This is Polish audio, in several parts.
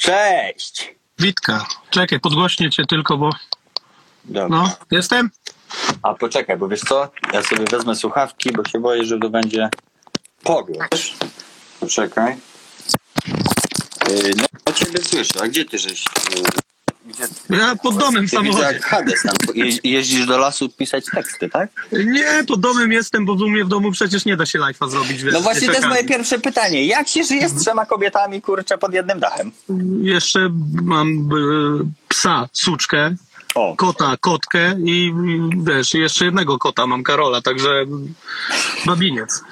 Cześć! Witka, czekaj, podgłośnię cię tylko, bo... Dobra. No, jestem? A poczekaj, bo wiesz co? Ja sobie wezmę słuchawki, bo się boję, że to będzie pogłos. Poczekaj. Yy, no, ciebie słyszę. A gdzie ty żeś? Gdzie ty? Ja pod domem w Ty widzę samochodzie. jak Hades tam. Je, jeździsz do lasu pisać teksty, tak? Nie, pod domem jestem, bo u mnie w domu przecież nie da się live'a zrobić, wiesz. No właśnie to jest moje pierwsze pytanie. Jak się żyje z trzema kobietami, kurczę, pod jednym dachem? Jeszcze mam e, psa, suczkę, O, kota, kotkę i wiesz, jeszcze jednego kota mam, Karola, także babiniec.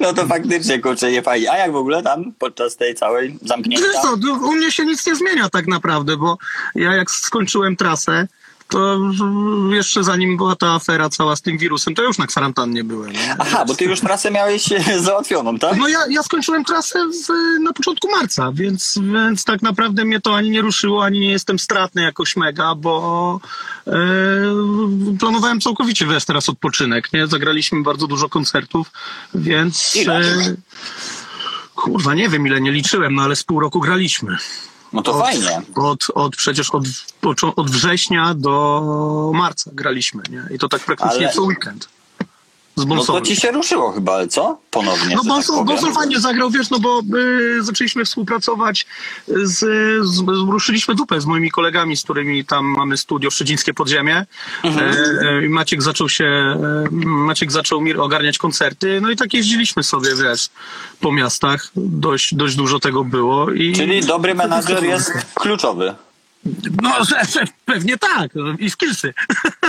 No to faktycznie, kurczę, nie fajnie. A jak w ogóle tam podczas tej całej Wiesz zamknięcia? co, tu u mnie się nic nie zmienia tak naprawdę, bo ja jak skończyłem trasę, to jeszcze zanim była ta afera cała z tym wirusem, to już na kwarantannie byłem. nie? Aha, bo ty już trasę miałeś e, załatwioną, tak? No ja, ja skończyłem trasę w, na początku marca, więc, więc tak naprawdę mnie to ani nie ruszyło, ani nie jestem stratny jakoś mega, bo e, planowałem całkowicie, wiesz, teraz odpoczynek, nie? Zagraliśmy bardzo dużo koncertów, więc... Ile? kurwa, nie wiem ile nie liczyłem, no ale z pół roku graliśmy. No to Od, fajnie. Od, od, przecież od, od września do marca graliśmy, nie? I to tak praktycznie Ale- co weekend. Z No to ci się ruszyło chyba, ale co? Ponownie. No Bonson, tak fajnie zagrał, wiesz, no bo y, zaczęliśmy współpracować z, z, ruszyliśmy dupę z moimi kolegami, z którymi tam mamy studio Szczecińskie Podziemie. Mhm. E, e, Maciek zaczął się, e, Maciek zaczął mi ogarniać koncerty, no i tak jeździliśmy sobie, wiesz, po miastach. Dość, dość dużo tego było. I, Czyli dobry menadżer jest kluczowy. No, że, że, pewnie tak. I skillsy.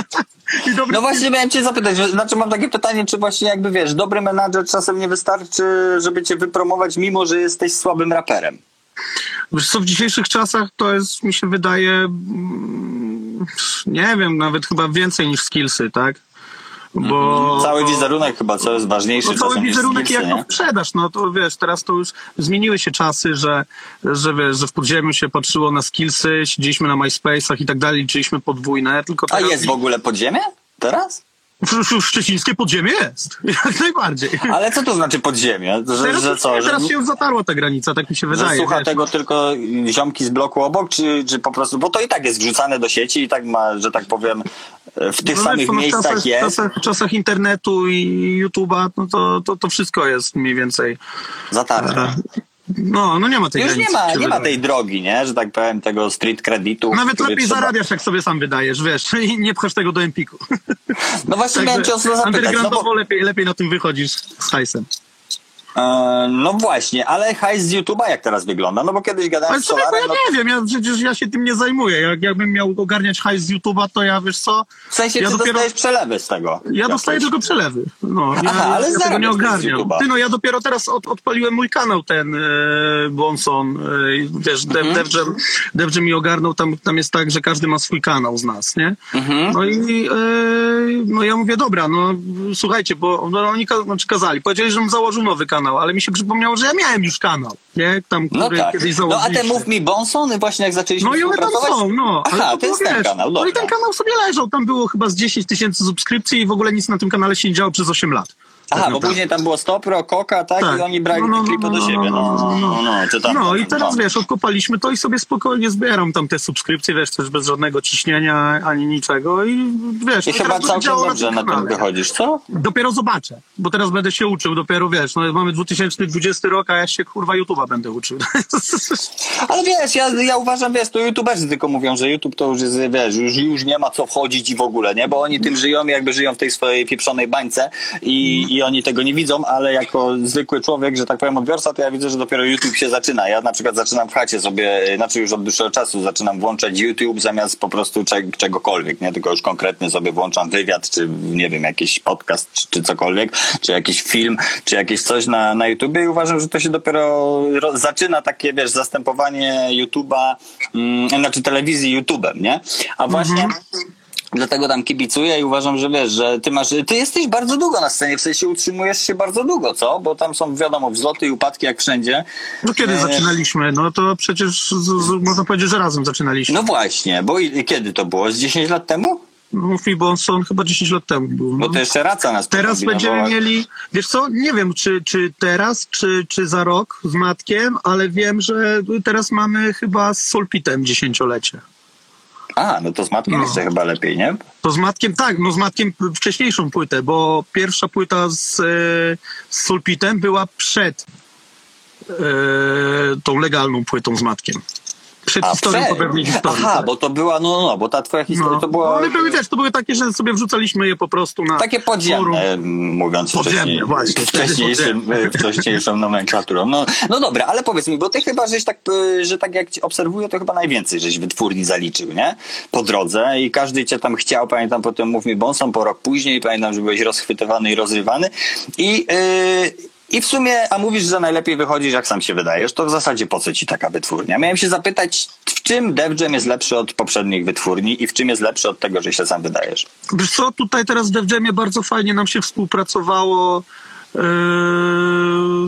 I dobry No właśnie miałem cię zapytać, że, znaczy mam takie pytanie, czy właśnie jakby wiesz, dobry menadżer czasem nie wystarczy, żeby cię wypromować, mimo że jesteś słabym raperem. Wiesz co, w dzisiejszych czasach to jest, mi się wydaje, mm, nie wiem, nawet chyba więcej niż skillsy, tak? Bo Cały wizerunek chyba, co jest ważniejszy no, cały wizerunek i skillsy, jak go nie? sprzedasz, no to wiesz, teraz to już zmieniły się czasy, że, że wiesz, że w podziemiu się patrzyło na skillsy, siedzieliśmy na MySpace'ach i tak dalej, liczyliśmy podwójne, tylko A teraz... jest w ogóle podziemie? Teraz? Szczecińskie podziemie jest, jak najbardziej. Ale co to znaczy podziemie? Że, Teraz, że co? Że, teraz się już zatarła ta granica, tak mi się że wydaje. słucha wiesz. tego tylko ziomki z bloku obok, czy, czy po prostu, bo to i tak jest wrzucane do sieci i tak ma, że tak powiem, w tych No samych no w miejscach czasach, jest. czasach, czasach internetu i YouTube'a, no to, to, to wszystko jest mniej więcej. Zatarte. No, no nie ma tej Już granicy. nie ma, nie ma tej drogi, nie? Że tak powiem, tego street kreditu. Nawet lepiej trzeba- zarabiasz, jak sobie sam wydajesz, wiesz, i nie pchasz tego do Empiku. No właśnie miałem cię o to zapytać. No, bo, lepiej, lepiej na tym wychodzisz z hajsem. E, no właśnie, ale hajs z YouTube'a jak teraz wygląda? No bo kiedyś gadałem Ale z Solarem, ja no, nie wiem, ja, przecież ja się tym nie zajmuję. Jak, jakbym miał ogarniać hajs z YouTube'a, to ja, wiesz co, w sensie ja ty dopiero- dostajesz przelewy z tego. Ja dostaję tylko przelewy. No, ja, Aha, ale ja tego nie ogarniam. Ty, no ja dopiero teraz od, odpaliłem mój kanał ten e, Bonson. E, wiesz, Mhm. Mi ogarnął, tam, tam jest tak, że każdy ma swój kanał z nas, nie? Mhm. No i e, no ja mówię, dobra, no słuchajcie, bo no, oni ka- znaczy kazali, powiedzieli, żebym założył nowy kanał, ale mi się przypomniało, że ja miałem już kanał, nie? Tam, który No tak. kiedyś No a te mów mi Bonsony właśnie jak zaczęliśmy No i one tam są, no. Ale Aha, to to jest ten wiesz, kanał, No i dobra. ten kanał sobie leżał, tam było chyba z 10 tysięcy subskrypcji i w ogóle nic na tym kanale się nie działo przez 8 lat. Aha, Tak bo później tam było Stopro, Koka, tak? Tak. I oni brali No, no, no, do no, siebie. no, No, no, no, no, czy tam, No i teraz wiesz, odkopaliśmy to i sobie spokojnie zbieram tam te subskrypcje, wiesz, też bez żadnego ciśnienia ani niczego i wiesz, I chyba całkiem dobrze na tym wychodzisz, co? Dopiero zobaczę, bo teraz będę się uczył, dopiero wiesz, no mamy 2020 rok, a ja się kurwa YouTube'a będę uczył. Ale wiesz, ja, ja uważam, wiesz, to youtuberzy tylko mówią, że YouTube to już jest, wiesz, już, już nie ma co wchodzić i w ogóle, nie? Bo oni tym żyją, jakby żyją w tej swojej pieprzonej bańce i, i oni tego nie widzą, ale jako zwykły człowiek, że tak powiem odbiorca, to ja widzę, że dopiero YouTube się zaczyna. Ja na przykład zaczynam w chacie sobie, znaczy już od dłuższego czasu zaczynam włączać YouTube zamiast po prostu czeg- czegokolwiek, nie? Tylko już konkretnie sobie włączam wywiad, czy nie wiem, jakiś podcast, czy, czy cokolwiek, czy jakiś film, czy jakieś coś na, na YouTubie i uważam, że to się dopiero ro- zaczyna takie, wiesz, zastępowanie YouTube'a, mm, znaczy telewizji YouTube'em, nie? A właśnie... Dlatego tam kibicuję i uważam, że wiesz, że ty masz, ty jesteś bardzo długo na scenie, w sensie utrzymujesz się bardzo długo, co? Bo tam są, wiadomo, wzloty i upadki jak wszędzie. No kiedy E, zaczynaliśmy? No to przecież z, z, można powiedzieć, że razem zaczynaliśmy. No właśnie, bo i, kiedy to było? Z 10 lat temu? Murphy Bonson chyba 10 lat temu był. Bo No. to jeszcze raca nas Teraz będziemy mieli, wiesz co, nie wiem czy, czy teraz, czy, czy za rok z Matkiem, ale wiem, że teraz mamy chyba z Solpitem dziesięciolecie. A, no to z matką No. jeszcze chyba lepiej, nie? To z Matkiem, tak, no z Matkiem wcześniejszą płytę, bo pierwsza płyta z, e, z Solpitem była przed e, tą legalną płytą z Matkiem. Przed A, historią prze- po pewnej historii. Aha, tak. bo to była, no, no, bo ta twoja historia No. to była... No, one były, wiesz, to były takie, że sobie wrzucaliśmy je po prostu na Takie forum. podziemne, mówiąc Podziemne, wcześniej, właśnie, wcześniejszym, wcześniejszą nomenklaturą. No, no dobra, ale powiedz mi, bo ty chyba, żeś tak, y, że tak jak cię obserwuję, to chyba najwięcej żeś wytwórni zaliczył, nie? Po drodze i każdy cię tam chciał, pamiętam, potem mów mi Bonson po rok później, pamiętam, że byłeś rozchwytywany i rozrywany i... Yy, i w sumie, a mówisz, że najlepiej wychodzisz, jak sam się wydajesz, to w zasadzie po co ci taka wytwórnia? Miałem się zapytać, w czym Def Jam jest lepszy od poprzednich wytwórni i w czym jest lepszy od tego, że się sam wydajesz? Wiesz co, tutaj teraz w Def Jamie bardzo fajnie nam się współpracowało yy,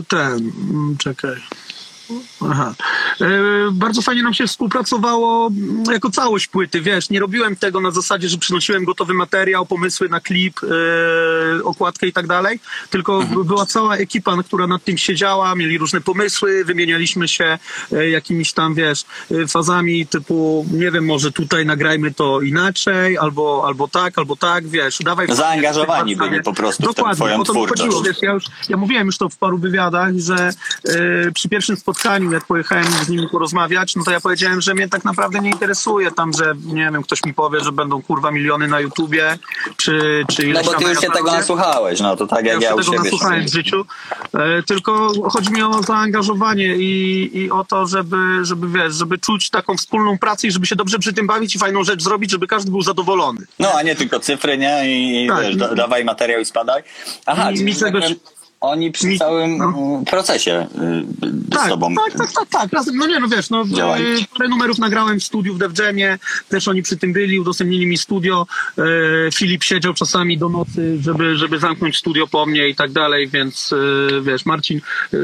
ten, czekaj. Aha. E, bardzo fajnie nam się współpracowało jako całość płyty, wiesz, nie robiłem tego na zasadzie, że przynosiłem gotowy materiał, pomysły na klip, e, okładkę i tak dalej, tylko była cała ekipa, która nad tym siedziała, mieli różne pomysły, wymienialiśmy się e, jakimiś tam, wiesz, fazami typu, nie wiem, może tutaj nagrajmy to inaczej, albo, albo tak, albo tak, wiesz, dawaj... Zaangażowani byli po prostu w Dokładnie, twoją to mi twórczość. chodziło, wiesz, ja już, ja mówiłem już to w paru wywiadach, że e, przy pierwszym spotkaniu, jak pojechałem z nimi porozmawiać, no to ja powiedziałem, że mnie tak naprawdę nie interesuje tam, że nie wiem, ktoś mi powie, że będą kurwa miliony na YouTubie, czy, czy No bo ty już ja się tego nasłuchałeś, no to tak Ja jak już ja, się u tego nasłuchałem w życiu, e, tylko chodzi mi o zaangażowanie i, i o to, żeby, żeby, wiesz, żeby czuć taką wspólną pracę i żeby się dobrze przy tym bawić i fajną rzecz zrobić, żeby każdy był zadowolony. No a nie tylko cyfry, nie? I Tak. wiesz, da, dawaj materiał i spadaj. Aha, czyli mi tak powiem, oni przy całym no. mm, procesie y, z Tak, tobą. tak, tak, tak, tak. Razem, no nie, no wiesz, no Działali. parę numerów nagrałem w studiu w Def Jamie, też oni przy tym byli, udostępnili mi studio. E, Filip siedział czasami do nocy, żeby, żeby zamknąć studio po mnie i tak dalej, więc e, wiesz, Marcin, e,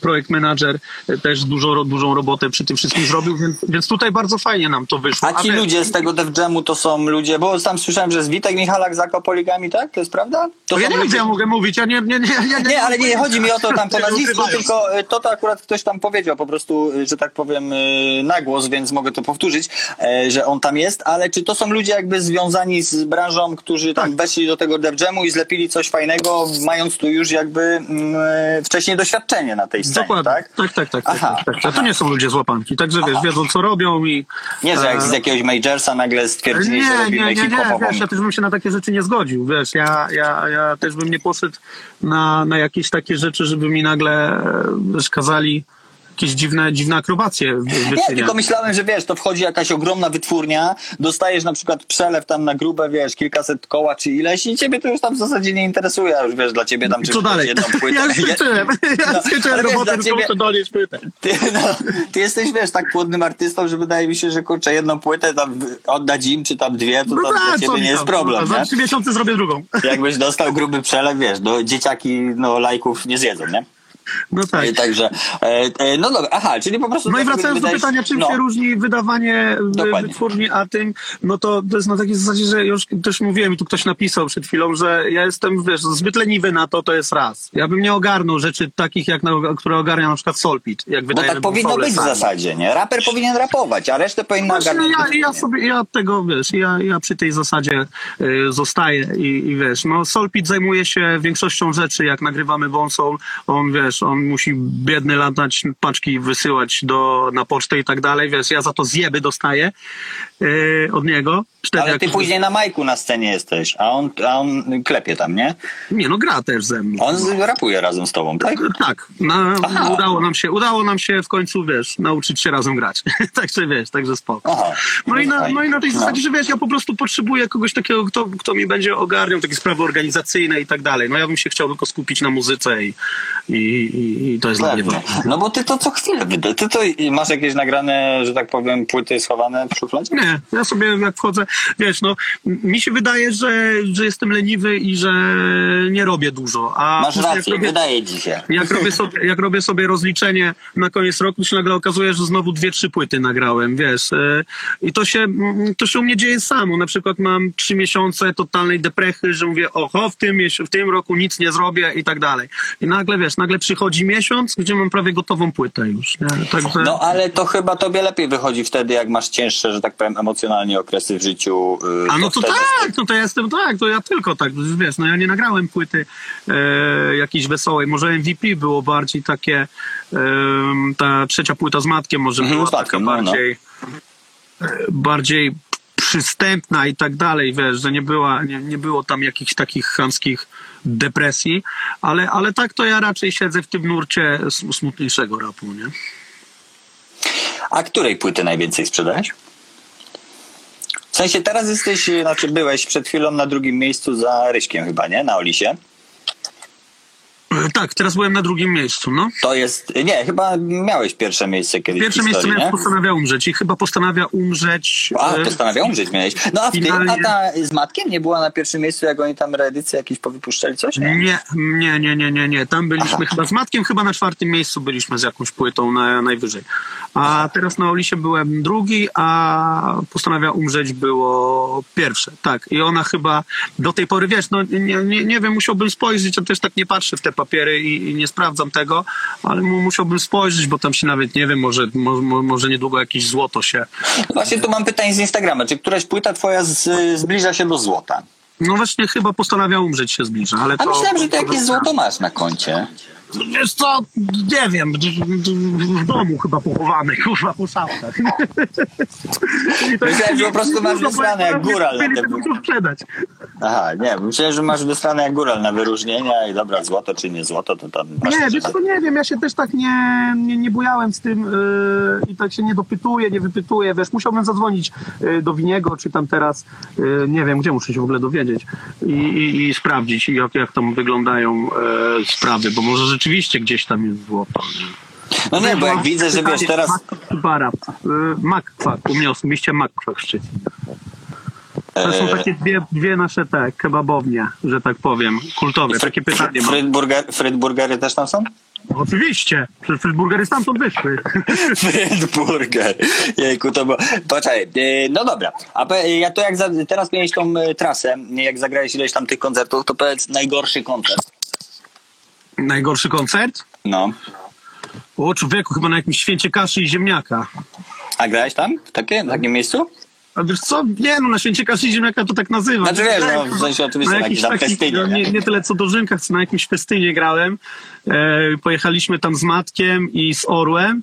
projekt manager, e, też dużo, dużą robotę przy tym wszystkim zrobił, więc, więc tutaj bardzo fajnie nam to wyszło. A ci wiesz, ludzie z tego Def Jamu to są ludzie, bo tam słyszałem, że z Witek Michalak za Kopoligami, tak? To jest prawda? To To ja nie wiem, ludzie- co ja mogę mówić, ja nie, nie, nie, ja Nie, ale nie chodzi mi o to tam po nazwisku, tylko y, to, to akurat ktoś tam powiedział po prostu, y, że tak powiem, y, na głos, więc mogę to powtórzyć, że on tam jest, ale czy to są ludzie jakby związani z branżą, którzy tam Tak. weszli do tego Def Jamu i zlepili coś fajnego, mając tu już jakby mm, wcześniej doświadczenie na tej scenie, Dokładnie. tak? Tak, tak, tak. tak, Aha, tak, tak. To nie są ludzie z łapanki, także wiesz, wiedzą co robią i... Nie, że jak e, z jakiegoś majorsa nagle stwierdzili, że Nie, robimy nie, nie, nie, wiesz, ja też bym się na takie rzeczy nie zgodził, wiesz, ja, ja, ja też bym nie poszedł na, na jakieś takie rzeczy, żeby mi nagle e, wiesz, kazali jakieś dziwne, dziwne akrobacje wy- Nie, tylko myślałem, że wiesz, to wchodzi jakaś ogromna wytwórnia, dostajesz na przykład przelew tam na grube, wiesz, kilkaset koła czy ileś i ciebie to już tam w zasadzie nie interesuje, a już wiesz, dla ciebie tam czy co dalej? jedną płytę. Ja skończyłem, ja No, skończyłem wiesz, robotę, dla tylko ciebie- płytę. Ty, no, ty jesteś, wiesz, tak płodnym artystą, że wydaje mi się, że kurczę, jedną płytę tam oddać im, czy tam dwie, to tam dla tak, co ciebie nie jest problem, Za trzy miesiące zrobię drugą. Jakbyś dostał gruby przelew, wiesz, no dzieciaki, no lajków nie zjedzą, nie? No tak. E, Także, e, e, no dobra, aha, czyli po prostu... No i tak wracając do pytania, czym no. się różni wydawanie w- Dokładnie. wytwórni, a tym, no to, to jest na takiej zasadzie, że już też mówiłem i tu ktoś napisał przed chwilą, że ja jestem, wiesz, zbyt leniwy na to, to jest raz. Ja bym nie ogarnął rzeczy takich, jak na, które ogarnia na przykład Solpit, jak Bo wydajemy tak powinno być w sami. zasadzie, nie? Raper powinien rapować, a resztę powinna Właśnie, ogarniać ja, ja sobie, ja tego, wiesz, ja, ja przy tej zasadzie y, zostaję i, i wiesz, no Solpit zajmuje się większością rzeczy, jak nagrywamy Bonsol, on, wiesz, on musi biedny latać, paczki wysyłać do, na pocztę i tak dalej, wiesz, ja za to zjeby dostaję y, od niego. Wtedy Ale jak- ty później na majku na scenie jesteś, a on, a on klepie tam, nie? Nie, no gra też ze mną. On z, rapuje razem z tobą, tak? Tak, na, udało nam się, udało nam się w końcu, wiesz, nauczyć się razem grać. także wiesz, także spoko. Aha. No i, na, no i na tej No. zasadzie, że wiesz, ja po prostu potrzebuję kogoś takiego, kto, kto mi będzie ogarniał takie sprawy organizacyjne i tak dalej. No ja bym się chciał tylko skupić na muzyce i, i, i, i to jest dla mnie Pewnie. ważne. No bo ty to co chwilę. Ty to masz jakieś nagrane, że tak powiem, płyty schowane w szufladzie? Nie, ja sobie jak wchodzę, wiesz, no, mi się wydaje, że, że jestem leniwy i że nie robię dużo. A Masz później jak rację, robię- wydaje ci się. Jak robię, sobie, jak robię sobie rozliczenie na koniec roku, to się nagle okazuje, że znowu dwie, trzy płyty nagrałem, wiesz. e, I to się, mm, to się u mnie dzieje samo. Na przykład mam trzy miesiące totalnej deprechy, że mówię, oho, w tym, w tym roku nic nie zrobię i tak dalej. I nagle, wiesz, nagle przychodzi miesiąc, gdzie mam prawie gotową płytę już. Także... No ale to chyba tobie lepiej wychodzi wtedy, jak masz cięższe, że tak powiem, emocjonalnie okresy w życiu. yy, A no to wtedy- tak, no to ja jestem tak, to ja tylko tak, wiesz, no ja nie nagrałem płyty e, jakiejś wesołej, może MVP było bardziej takie, ta trzecia płyta z Matkiem może Mhm, była Matkiem, taka no, no. bardziej, e, bardziej przystępna i tak dalej, wiesz, że nie, była, nie, nie było tam jakichś takich chamskich depresji, ale, ale tak to ja raczej siedzę w tym nurcie sm- smutniejszego rapu, nie? A której płyty najwięcej sprzedałeś? W sensie teraz jesteś, znaczy byłeś przed chwilą na drugim miejscu za Ryśkiem chyba, nie? Na Olisie. E, Tak, teraz byłem na drugim miejscu, no. To jest, nie, chyba miałeś pierwsze miejsce kiedyś Pierwsze w miejsce historii, miałem nie? postanawia umrzeć i chyba postanawia umrzeć. A, e, postanawia umrzeć miałeś. No a, w tym, a Finalnie- ta z Matkiem nie była na pierwszym miejscu, jak oni tam reedycje jakieś powypuszczali coś? Nie. Nie, nie, nie, nie, nie, nie. Tam byliśmy Aha. chyba z Matkiem, chyba na czwartym miejscu byliśmy z jakąś płytą na, najwyżej. A teraz na Olisie byłem drugi, a postanawia umrzeć było pierwsze. Tak. I ona chyba do tej pory, wiesz, no nie, nie, nie wiem, musiałbym spojrzeć, ja też tak nie patrzę w te papiery i, i nie sprawdzam tego, ale mu, musiałbym spojrzeć, bo tam się nawet, nie wiem, może, mo, mo- może niedługo jakieś złoto się Właśnie tu mam pytanie z Instagrama. Czy któraś płyta twoja z, zbliża się do złota? No właśnie chyba postanawia umrzeć się zbliża, ale A to... myślałem, że ty jakieś złoto masz na koncie. Wiesz co, nie wiem, w domu chyba pochowany, kurwa, po szafkach. Myślałem, że po prostu masz wysłane jak góral na te sprzedać. Aha, nie, myślałem, że masz wysłane jak góral na wyróżnienia i dobra, złoto czy nie złoto, to tam Nie, wiesz co, nie wiem, ja się też tak nie, nie, nie bujałem z tym yy, i tak się nie dopytuję, nie wypytuję, wiesz, musiałbym zadzwonić yy, do Winiego, czy tam teraz, yy, nie wiem, gdzie muszę się w ogóle dowiedzieć i, i, i sprawdzić, jak, jak tam wyglądają yy, sprawy, bo może rzeczywiście gdzieś tam jest złoto. No nie, bo jak widzę, że wiesz, teraz... Bara, Makwak, u mnie osobiście Makwak w Szczecinie. To są e, takie dwie, dwie nasze te kebabownie, że tak powiem, kultowe. Takie pytanie mam. Frytburger, frytburgery też tam są? Oczywiście, przecież Frytburgery stamtąd wyszły. Frytburger. Jejku, to było... Poczekaj, e, no dobra. A ja to jak za, teraz miałeś tą e, trasę, jak zagrałeś ileś tam tych koncertów, to powiedz najgorszy koncert. Najgorszy koncert? No. O człowieku, chyba na jakimś święcie kaszy i ziemniaka. A grałeś tam? W takie, w takim miejscu? A wiesz co? Nie no, na święcie kaszy i ziemniaka to tak nazywam. Znaczy wiesz, no, w sensie oczywiście na jakiś tam taki, festynie, no, nie? nie, tyle co do Rzymka, co na jakimś festynie grałem. E, pojechaliśmy tam z Matkiem i z Orłem.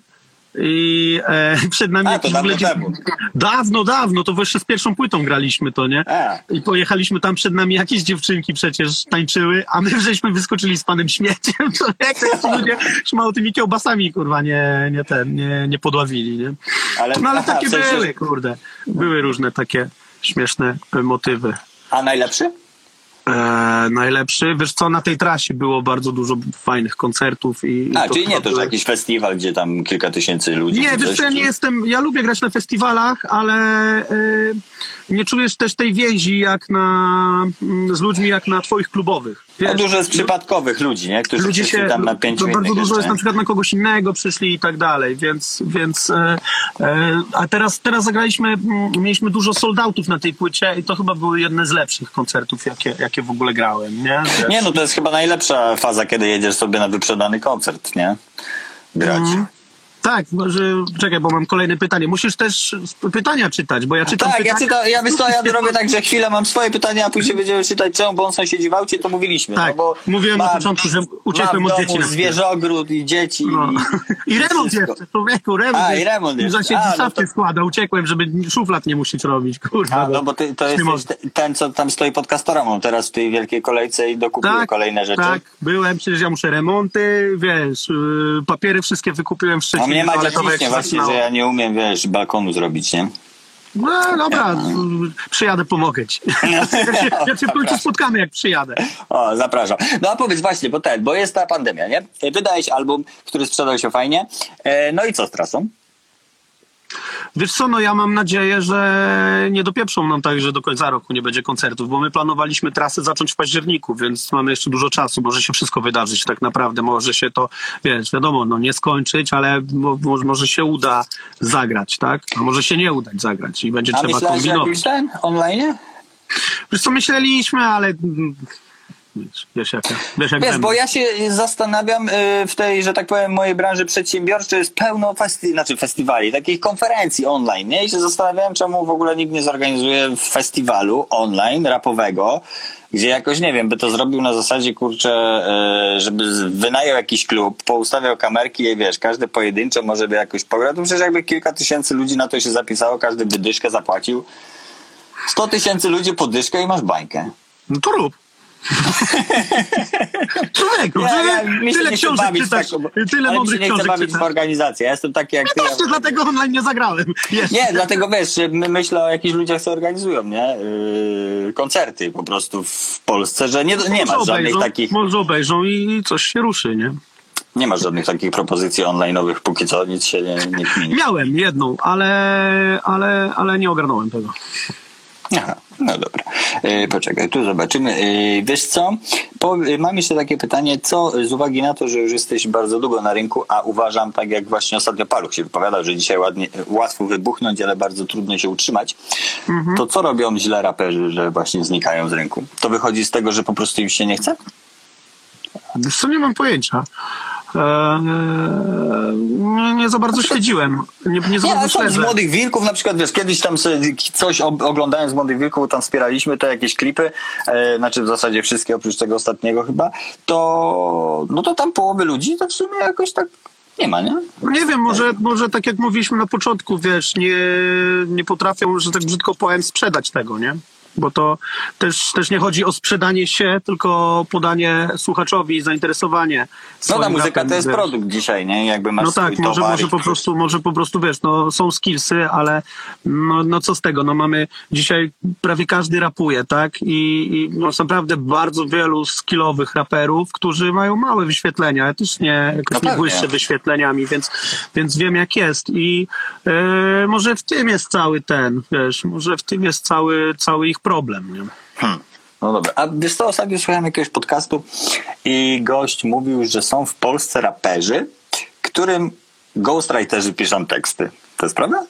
I e, przed nami A, to jakiś dawno temu. Dawno, dawno, to jeszcze z pierwszą płytą graliśmy to, nie? A. I pojechaliśmy tam przed nami jakieś dziewczynki przecież tańczyły, a my żeśmy wyskoczyli z panem śmieciem, to jak to ludzie śmało tymi kiełbasami, kurwa, nie, nie ten, nie, nie podławili, nie? Ale, No ale aha, takie w sensie, były, kurde. Były różne takie śmieszne motywy. A najlepszy? E, najlepszy, wiesz co, na tej trasie było bardzo dużo fajnych koncertów i... A, i czyli nie, to że jakiś festiwal, gdzie tam kilka tysięcy ludzi. Nie, wiesz co, ja nie jestem, ja lubię grać na festiwalach, ale y, nie czujesz też tej więzi jak na, mm, z ludźmi jak na twoich klubowych. No Wiesz, dużo jest przypadkowych ludzi, nie? Którzy ludzie się, tam na pięciu to bardzo dużo jeszcze, jest na przykład na kogoś innego przyszli i tak dalej, więc, więc e, e, a teraz, teraz zagraliśmy, mm, mieliśmy dużo soldatów na tej płycie i to chyba były jedne z lepszych koncertów, jakie, jakie w ogóle grałem, nie? Wiesz? Nie, no to jest chyba najlepsza faza, kiedy jedziesz sobie na wyprzedany koncert, nie? Grać. Mhm. Tak, może, czekaj, bo mam kolejne pytanie. Musisz też pytania czytać, bo ja czytam Tak, ja, pytania. czyta, ja co, ja robię tak, że chwilę mam swoje pytania, a później będziemy czytać czemu, bo on sąsiedzi w aucie, to mówiliśmy. Tak, no bo mówiłem na mam- początku, że uciekłem od dzieci na zwierzogród i dzieci. No. I remont wszystko. jeszcze, człowieku, remont. A, i jest. remont jeszcze. Zasiedzi A, no to- składa, uciekłem, żeby szuflad nie musieć robić, kurwa. A, no bo ty, to te- ten, co tam stoi pod kastorą teraz w tej wielkiej kolejce i dokupuje Tak, kolejne rzeczy. Tak, byłem, przecież ja muszę remonty, wiesz, yy, papiery wszystkie wykupiłem w Szczecinie. Mnie ma toaletowe, dzieciśnie jak się właśnie, że ja nie umiem, wiesz, balkonu zrobić, nie? No dobra, przyjadę, pomogę ci. Się, jak się w końcu spotkamy, jak przyjadę. O, zapraszam. No a powiedz właśnie, bo ten, bo jest ta pandemia, nie? Wydałeś album, który sprzedał się fajnie. E, no i co z trasą? Wiesz co, no ja mam nadzieję, że nie dopieprzą nam tak, że do końca roku nie będzie koncertów, bo my planowaliśmy trasę zacząć w październiku, więc mamy jeszcze dużo czasu, może się wszystko wydarzyć tak naprawdę, może się to, wiesz, wiadomo, no nie skończyć, ale mo, mo- może się uda zagrać, tak? A może się nie udać zagrać i będzie A trzeba myślałeś, kombinować. jakiś ten online? Wiesz co, myśleliśmy, ale wiesz, wiesz jak, wiesz jak Wiesz, będę. bo ja się zastanawiam y, w tej, że tak powiem, mojej branży przedsiębiorczej jest pełno festi- znaczy festiwali, takich konferencji online, nie? I się zastanawiałem, czemu w ogóle nikt nie zorganizuje festiwalu online rapowego, gdzie jakoś, nie wiem, by to zrobił na zasadzie, kurczę, y, żeby wynajął jakiś klub, poustawiał kamerki i wiesz, każdy pojedynczo może by jakoś pograł, to przecież jakby kilka tysięcy ludzi na to się zapisało, każdy by dyszkę zapłacił. 100 tysięcy ludzi po dyszkę i masz bańkę. No to rób. Człowieku, Ja, tyle, ja, się tyle książek w czytasz, taką- tyle mądrych nie książek bawić w czytasz. organizację. Ja jestem taki jak ty. Ja Ja właśnie dlatego online nie zagrałem. Jeszcze. Nie, dlatego wiesz, my myślę o jakichś ludziach, co organizują, nie? Yy, koncerty po prostu w Polsce, że nie, nie ma żadnych obejrzą, takich, Może obejrzą i coś się ruszy, nie? nie ma żadnych takich propozycji online'owych, póki co nic się nie, nie. Miałem jedną, ale, ale, ale nie ogarnąłem tego. Aha, no dobra. Yy, poczekaj, tu zobaczymy. Yy, wiesz co? Po, yy, mam jeszcze takie pytanie, co z uwagi na to, że już jesteś bardzo długo na rynku, a uważam, tak jak właśnie ostatnio Paluch się wypowiadał, że dzisiaj ładnie, łatwo wybuchnąć, ale bardzo trudno się utrzymać, to co robią źle raperzy, że właśnie znikają z rynku? To wychodzi z tego, że po prostu im się nie chce? Wiesz co, nie mam pojęcia. Eee, nie, nie za bardzo śledziłem. Nie, nie za bardzo są z. Młodych Wilków, na przykład, wiesz, kiedyś tam coś oglądając z Młodych Wilków, tam wspieraliśmy te jakieś klipy, e, znaczy w zasadzie wszystkie oprócz tego ostatniego chyba, to no to tam połowy ludzi to w sumie jakoś tak nie ma, nie? Nie wiem, może, może tak jak mówiliśmy na początku, wiesz, nie, nie potrafią, że tak brzydko powiem, sprzedać tego, nie? Bo to też, też nie chodzi o sprzedanie się, tylko o podanie słuchaczowi, zainteresowanie. No ta muzyka rapem, to jest wiesz. produkt dzisiaj, nie? Jakby masz No tak, może, może po prostu, może po prostu wiesz, no są skillsy, ale no, no co z tego, no mamy dzisiaj prawie każdy rapuje, tak? I, i no, naprawdę bardzo wielu skillowych raperów, którzy mają małe wyświetlenia. Ja też nie, jakoś No nie błyszczę wyświetleniami, więc, więc wiem jak jest. I e, może w tym jest cały ten, wiesz, może w tym jest cały, cały ich problem, nie? Hmm. No dobra, a wiesz co, ostatnio słuchałem jakiegoś podcastu i gość mówił, że są w Polsce raperzy, którym ghostwriterzy piszą teksty. To jest prawda?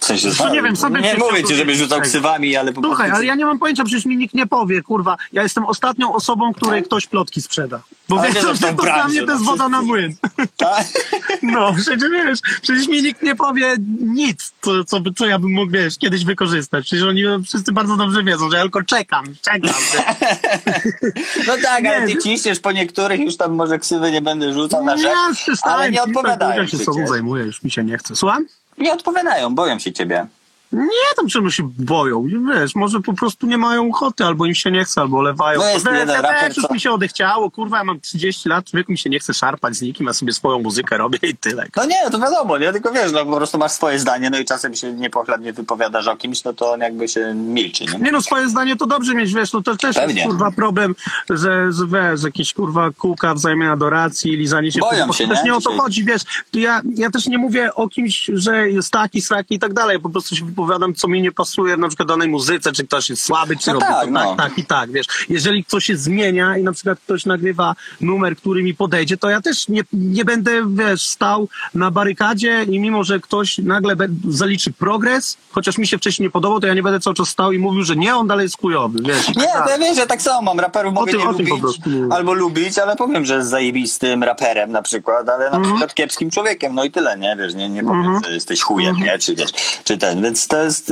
W sensie, co, nie wiem, sobie nie mówię ci, żebyś rzucał ksywami, ale po Słuchaj, ale ja nie mam pojęcia, przecież mi nikt nie powie, kurwa. Ja jestem ostatnią osobą, której ktoś plotki sprzeda. Bo Ale wiesz, nie że zresztą to dla branży, mnie to no jest woda na młyn. Tak? No, przecież wiesz, przecież mi nikt nie powie nic, co, co, co ja bym mógł, wiesz, kiedyś wykorzystać. Przecież oni wszyscy bardzo dobrze wiedzą, że ja tylko czekam, czekam. No tak, ale Nie, ty nie. ciśniesz po niektórych, już tam może ksywy nie będę rzucał na rzecz, przestałem, ale nie odpowiadają Ja się sobą zajmuję, już mi się nie chce. Słucham? Nie odpowiadają, boją się ciebie. Nie, tam czemu się boją, wiesz, może po prostu nie mają ochoty, albo im się nie chce, albo lewają. No jest wiesz, jeden ja raper, też już co- mi się odechciało, kurwa, ja mam 30 lat, człowieku mi się nie chce szarpać z nikim, ja sobie swoją muzykę robię i tyle. No nie, to wiadomo, nie? Tylko wiesz, no po prostu masz swoje zdanie, no i czasem się niepochlebnie wypowiadasz o kimś, no to on jakby się milczy, nie? Nie no, swoje zdanie to dobrze mieć, wiesz, no to też Pewnie. jest kurwa problem, że, że wiesz, jakieś kurwa kółka wzajemnej adoracji, lizanie się Boją w się, Też nie? nie o to Dzisiaj. chodzi, wiesz, ja, ja też nie mówię o kimś, że jest taki, sraki i tak dalej, po prostu się wypowiadam, co mi nie pasuje na przykład danej muzyce, czy ktoś jest słaby, czy No robi tak, to no. tak, tak i tak, wiesz. Jeżeli coś się zmienia i na przykład ktoś nagrywa numer, który mi podejdzie, to ja też nie, nie będę, wiesz, stał na barykadzie i mimo, że ktoś nagle zaliczy progres, chociaż mi się wcześniej nie podobał, to ja nie będę cały czas stał i mówił, że nie, on dalej jest chujowy, wiesz. i tak Nie, to ja wiesz, że tak samo mam raperów mogę tym- nie lubić albo lubić, ale powiem, że jest zajebistym raperem na przykład, ale na przykład kiepskim człowiekiem, no i tyle, nie? Wiesz, nie, nie powiem, że jesteś chujem, nie? Czy wiesz, czy ten, więc to jest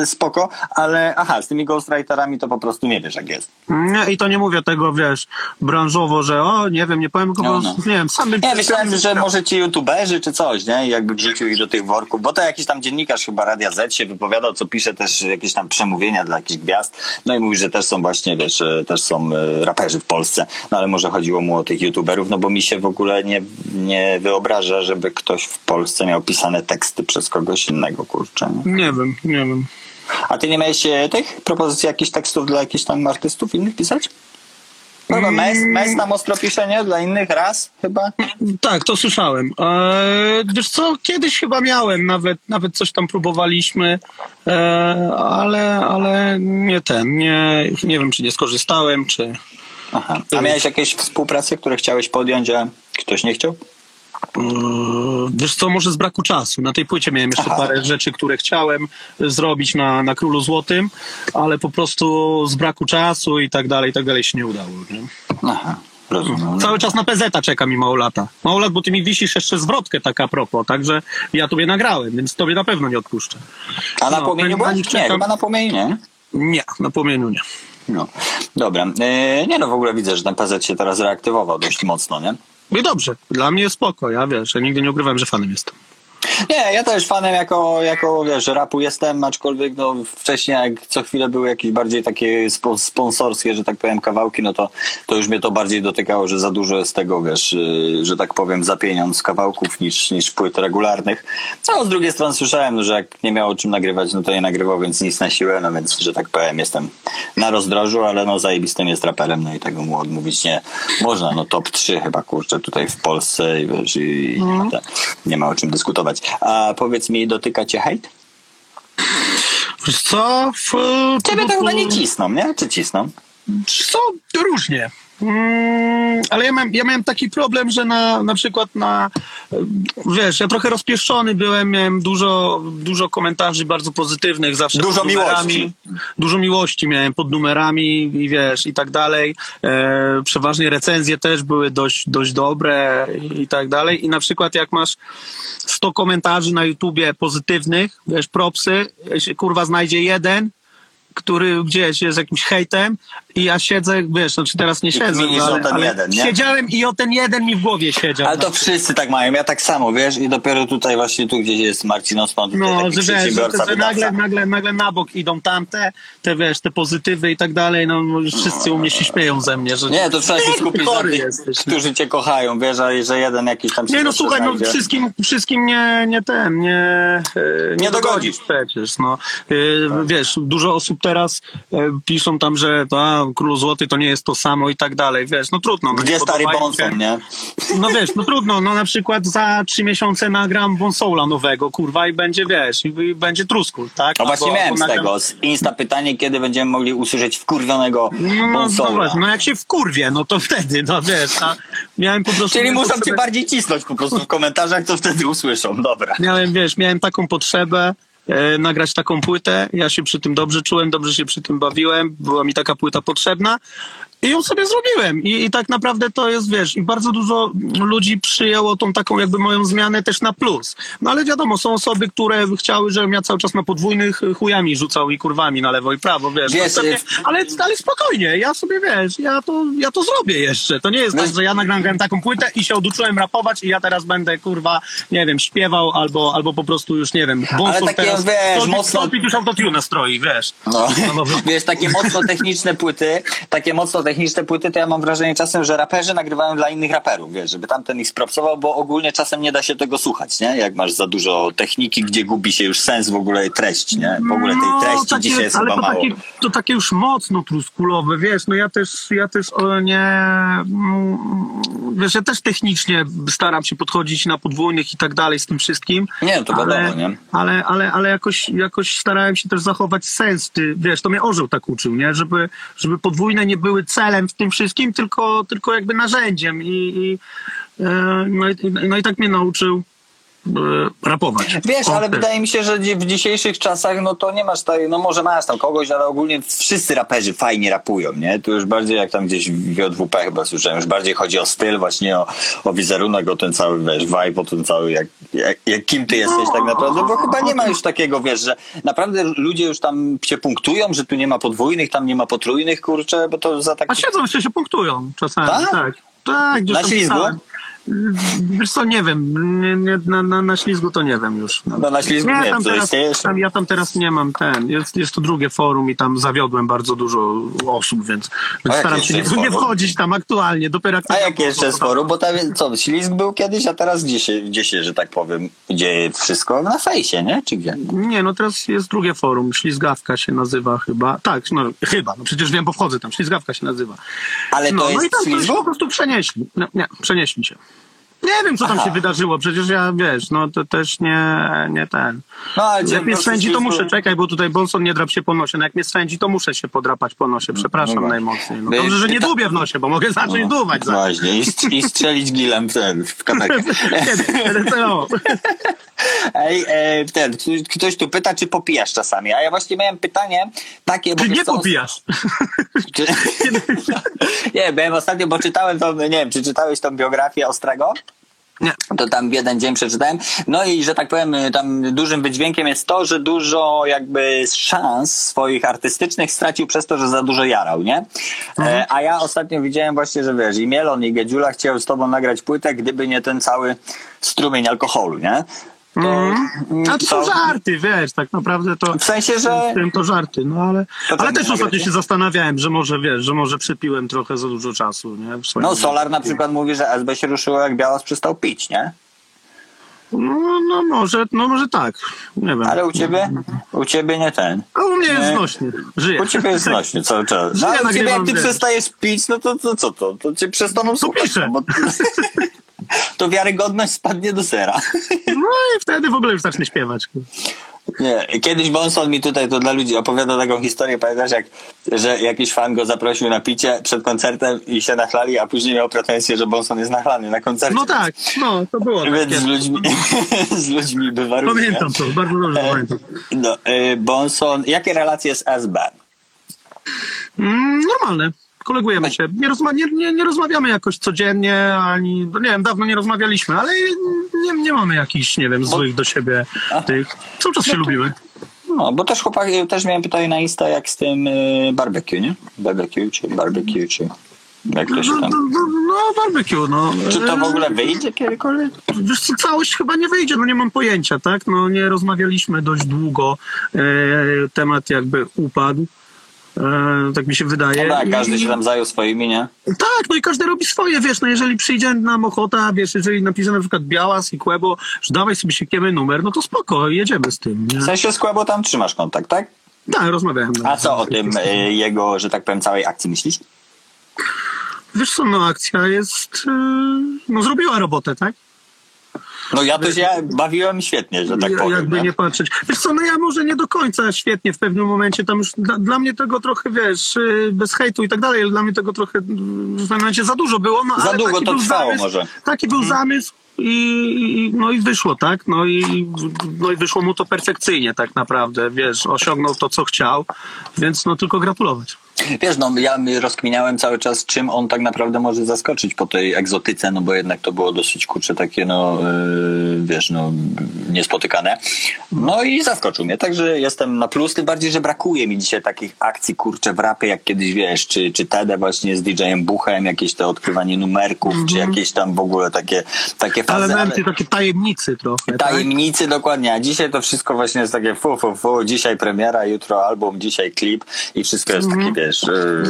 yy, spoko, ale aha, z tymi ghostwriterami to po prostu nie wiesz jak jest. Nie, i to nie mówię tego, wiesz, branżowo, że o, nie wiem, nie powiem, tylko No, no. nie wiem, sam bym... Nie, myślałem, sam że może ci youtuberzy czy coś, nie? I Jakby wrzucił ich do tych worków, bo to jakiś tam dziennikarz chyba Radia Z się wypowiadał, co pisze też jakieś tam przemówienia dla jakichś gwiazd. No i mówi, że też są właśnie, wiesz, e, też są e, raperzy w Polsce. No ale może chodziło mu o tych youtuberów, no bo mi się w ogóle nie, nie wyobraża, żeby ktoś w Polsce miał pisane teksty przez kogoś innego, kurczę. Nie? Nie wiem, nie wiem. A ty nie miałeś e, tych propozycji jakichś tekstów dla jakichś tam artystów innych pisać? No bo Mes, Mes tam ostro pisze, nie? Dla innych raz chyba? Tak, to słyszałem. Eee, wiesz co, kiedyś chyba miałem, nawet, nawet coś tam próbowaliśmy, eee, ale, ale nie ten, nie, nie wiem, czy nie skorzystałem, czy... Aha. A miałeś jakieś współprace, które chciałeś podjąć, a ktoś nie chciał? Eee, Wiesz co, może z braku czasu. Na tej płycie miałem jeszcze Aha. parę rzeczy, które chciałem zrobić na, na Królu Złotym, ale po prostu z braku czasu i tak dalej, i tak dalej się nie udało. Nie? Aha, rozumiem. Cały czas na PZ czeka mi Małolata. Małolat, bo ty mi wisisz jeszcze zwrotkę tak a propos, także ja tobie nagrałem, więc tobie na pewno nie odpuszczę. A na no, płomieniu nich Nie, chyba na płomieniu nie. Nie, na płomieniu nie. No. Dobra. E, nie no, w ogóle widzę, że ten PZ się teraz reaktywował dość mocno, nie? I dobrze, dla mnie spoko, ja wiesz, ja nigdy nie ukrywałem, że fanem jestem. Nie, ja też fanem jako, jako wiesz, rapu jestem, aczkolwiek no, wcześniej jak co chwilę były jakieś bardziej takie spo- sponsorskie, że tak powiem, kawałki, no to, to już mnie to bardziej dotykało, że za dużo jest tego, wiesz, yy, że tak powiem, za pieniądz kawałków niż, niż płyt regularnych. No, z drugiej strony słyszałem, że jak nie miało czym nagrywać, no to nie nagrywał, więc nic na siłę, no więc, że tak powiem, jestem na rozdrożu, ale no zajebistym jest raperem, no i tego mu odmówić nie można, no top 3 chyba, kurczę, tutaj w Polsce i wiesz, i, i nie, ma te, nie ma o czym dyskutować. A powiedz mi, dotyka cię hejt? Wiesz co? W, Ciebie to chyba nie cisną, nie? Czy cisną? Co? Różnie. Mm, ale ja miałem, ja miałem taki problem, że na, na przykład na, wiesz, ja trochę rozpieszczony byłem, miałem dużo, dużo komentarzy bardzo pozytywnych zawsze. Dużo miłości. Dużo miłości miałem pod numerami i wiesz, i tak dalej. E, przeważnie recenzje też były dość, dość dobre i, tak dalej. I na przykład jak masz 100 komentarzy na YouTubie pozytywnych, wiesz, propsy, kurwa znajdzie jeden, który gdzieś jest jakimś hejtem i ja siedzę, wiesz, znaczy teraz nie siedzę, no, o ale, ten ale jeden, nie? siedziałem i o ten jeden mi w głowie siedział. Ale to wszyscy tak mają, ja tak samo, wiesz, i dopiero tutaj właśnie tu gdzieś jest Marcin Osman, no, że wiesz, że, że nagle, nagle, nagle na bok idą tamte, te wiesz, te pozytywy i tak dalej, no wszyscy u mnie się śmieją ze mnie, że Nie, to trzeba się skupić na tych, jesteś. którzy cię kochają, wiesz, a że jeden jakiś tam Nie no słuchaj, no wszystkim, wszystkim nie, nie ten, nie, e, Nie dogodzisz. przecież, no. E, Wiesz, dużo osób teraz e, piszą tam, że a, Król Złoty to nie jest to samo i tak dalej, wiesz, no trudno. no, Gdzie stary Bonson, nie? No wiesz, no trudno, no na przykład za trzy miesiące nagram Bonsoula nowego, kurwa, i będzie, wiesz, i, będzie truskul, tak? No właśnie Albo- miałem albo z nagram- tego, z Insta pytanie, kiedy będziemy mogli usłyszeć wkurwionego No, no, no, Bonsoula. właśnie, no jak się wkurwie, no to wtedy, no wiesz, a miałem po prostu... Czyli muszą cię potrzebę- bardziej cisnąć po prostu w komentarzach, to wtedy usłyszą, dobra. miałem, wiesz, miałem taką potrzebę nagrać taką płytę. Ja się przy tym dobrze czułem, dobrze się przy tym bawiłem. Była mi taka płyta potrzebna i ją sobie zrobiłem. I, I tak naprawdę to jest, wiesz, i bardzo dużo ludzi przyjęło tą taką jakby moją zmianę też na plus. No ale wiadomo, są osoby, które chciały, żebym ja cały czas na podwójnych chujami rzucał i kurwami na lewo i prawo, wiesz. Wiesz, No, y- ale, ale spokojnie, ja sobie, wiesz, ja to, ja to zrobię jeszcze. To nie jest Wiesz- tak, że ja nagrałem taką płytę i się oduczyłem rapować i ja teraz będę, kurwa, nie wiem, śpiewał albo, albo po prostu już, nie wiem, Bonson takie, teraz wiesz, Stolpik- mocno- Stolpik już autotune stroi, wiesz. No, No wiesz, takie mocno techniczne płyty, takie mocno techniczne płyty, to ja mam wrażenie czasem, że raperzy nagrywają dla innych raperów, wiesz, żeby tamten ich spropsował, bo ogólnie czasem nie da się tego słuchać, nie? Jak masz za dużo techniki, gdzie gubi się już sens w ogóle treść, nie? W ogóle tej treści takie- dzisiaj jest No, ale chyba to mało. takie, to takie już mocno truskulowe, wiesz, no ja też, ja też o, nie, wiesz, ja też technicznie staram się podchodzić na podwójnych i tak dalej z tym wszystkim. Nie, no to wiadomo, ale, nie? Ale, ale, ale jakoś, jakoś starałem się też zachować sens, ty, wiesz, to mnie orzeł tak uczył, nie, żeby, żeby podwójne nie były celem w tym wszystkim, tylko, tylko jakby narzędziem i, i, e, no, i, no i tak mnie nauczył. E, rapować. Wiesz, ale tak. wydaje mi się, że w dzisiejszych czasach, no to nie masz tutaj, no może masz tam kogoś, ale ogólnie wszyscy raperzy fajnie rapują, nie? Tu już bardziej jak tam gdzieś w JWP chyba słyszałem, już bardziej chodzi o styl, właśnie o, o wizerunek, o ten cały, wiesz, vibe, o ten cały, jak, jak, jak kim ty jesteś tak naprawdę, bo chyba nie ma już takiego, wiesz, że naprawdę ludzie już tam się punktują, że tu nie ma podwójnych, tam nie ma potrójnych, kurczę, bo to za tak... A siedzą jeszcze się punktują czasami. Tak? Tak, tak. gdzieś Na tam ślizgu? pisałem. Wiesz co, nie wiem, nie, nie, na, na, na ślizgu to nie wiem już. No na ślizgu nie, tam teraz, tam, ja tam teraz nie mam ten, jest, jest to drugie forum i tam zawiodłem bardzo dużo osób, więc, więc staram się nie, nie wchodzić tam aktualnie, dopiero jak A jakie jeszcze jest forum? Bo tam, co, ślizg był kiedyś, a teraz gdzie się, gdzie się, że tak powiem, dzieje wszystko? Na fejsie, nie? Czy gdzie? Nie, no teraz jest drugie forum, Ślizgawka się nazywa chyba. Tak, no chyba, no przecież wiem, bo wchodzę tam, Ślizgawka się nazywa. Ale to no, no jest i tam ślizgu? po prostu przenieśli. No, nie, przenieśli się. Nie wiem, co tam Aha. się wydarzyło, przecież ja, wiesz, no to też nie, nie ten. No, Jak mnie swędzi, to muszę, czekaj, bo tutaj Bonson nie drap się po nosie. No jak mnie swędzi, to muszę się podrapać po nosie, przepraszam No najmocniej. No dobrze, że nie ta- dubię w nosie, bo mogę zacząć duwać. Za... Właśnie, i, i strzelić gilem w ten, w. Kiedy? RCO. Ej, e, ten, ktoś tu pyta, czy popijasz czasami, a ja właśnie miałem pytanie takie, Czy nie co, popijasz? Czy... nie, byłem ostatnio, bo czytałem tą, nie wiem, czy czytałeś tą biografię Ostrego? Nie. To tam w jeden dzień przeczytałem. No i że tak powiem, tam dużym wydźwiękiem jest to, że dużo jakby szans swoich artystycznych stracił przez to, że za dużo jarał, nie? E, a ja ostatnio widziałem właśnie, że wiesz, i Mielon, i Gedziula chciał z tobą nagrać płytę, gdyby nie ten cały strumień alkoholu, nie? To, Mhm. A to są żarty, wiesz, tak naprawdę to... W sensie, że... Wiem, to żarty, no ale, To ale tak też nie ostatnio się zastanawiałem, że może, wiesz, że może przypiłem trochę za dużo czasu, nie? No życiu. Solar na przykład mówi, że SB się ruszyło jak Białas przestał pić, nie? No, no może, no może tak, nie wiem. Ale u ciebie? U ciebie nie ten. A u mnie jest Nie. znośnie, żyję. U ciebie jest nośnie cały czas. No, Żyję, ale u ciebie jak ty wiesz. przestajesz pić, no to, to co to? To cię przestaną słuchać. piszę. no bo- To wiarygodność spadnie do sera. No i wtedy w ogóle już zacznę śpiewać. Nie, kiedyś Bonson mi tutaj to dla ludzi opowiada taką historię, pamiętasz, jak, że jakiś fan go zaprosił na picie przed koncertem i się nachlali, a później miał pretensję, że Bonson jest nachlany na koncercie. No tak, no to było Więc takie. z ludźmi, z ludźmi bywa różnie. Pamiętam to, bardzo dobrze E, pamiętam. No, y, Bonson, jakie relacje z SB? Mm, normalne. Kolegujemy się. Nie, rozma- nie, nie, nie rozmawiamy jakoś codziennie, ani, no nie wiem, dawno nie rozmawialiśmy, ale nie, nie mamy jakichś, nie wiem, złych do siebie tych. Cały czas się lubimy. No, bo też chłopaki, też miałem pytanie na Insta, jak z tym y, barbecue, nie? Barbecue, czy barbecue, czy jak to się No, no, tam... no, no barbecue, no. Czy to w E, ogóle wyjdzie kiedykolwiek? Wiesz co, całość chyba nie wyjdzie, no nie mam pojęcia, tak? No nie rozmawialiśmy dość długo, e, temat jakby upadł, e, tak mi się wydaje. No tak, każdy się tam zajął swoimi, nie? Tak, no i każdy robi swoje, wiesz, no jeżeli przyjdzie nam ochota, wiesz, jeżeli napisze na przykład Białas i Kłebo, że dawaj sobie siekiemy numer, no to spoko, jedziemy z tym, nie? W sensie z Kłebo tam trzymasz kontakt, tak? Tak, rozmawiałem. A co o tym y, jego, że tak powiem, całej akcji myślisz? Wiesz co, no akcja jest, y, no zrobiła robotę, tak? No ja to się bawiłem świetnie, że tak Ja- powiem. Jakby nie? nie patrzeć. Wiesz co, no ja może nie do końca świetnie w pewnym momencie, tam już dla, dla mnie tego trochę, wiesz, y, bez hejtu i tak dalej, ale dla mnie tego trochę w pewnym momencie za dużo było. No, Za długo to trwało zamysł, może. Taki był zamysł i, i, no i wyszło, tak? No i, no i wyszło mu to perfekcyjnie tak naprawdę, wiesz, osiągnął to, co chciał, więc no tylko gratulować. Wiesz, no ja rozkminiałem cały czas, czym on tak naprawdę może zaskoczyć po tej egzotyce, no bo jednak to było dosyć kurcze takie, no yy, wiesz, no niespotykane. No i zaskoczył mnie, także jestem na plus, tym bardziej, że brakuje mi dzisiaj takich akcji kurcze w rapie, jak kiedyś, wiesz, czy, czy Tede właśnie z DJ-em Buchem, jakieś to odkrywanie numerków, czy jakieś tam w ogóle takie, takie fazy. ale- Elementy takie tajemnicy trochę, tak? Tajemnicy dokładnie, a dzisiaj to wszystko właśnie jest takie fu, fu, fu, dzisiaj premiera, jutro album, dzisiaj klip i wszystko jest takie, wiesz, yy,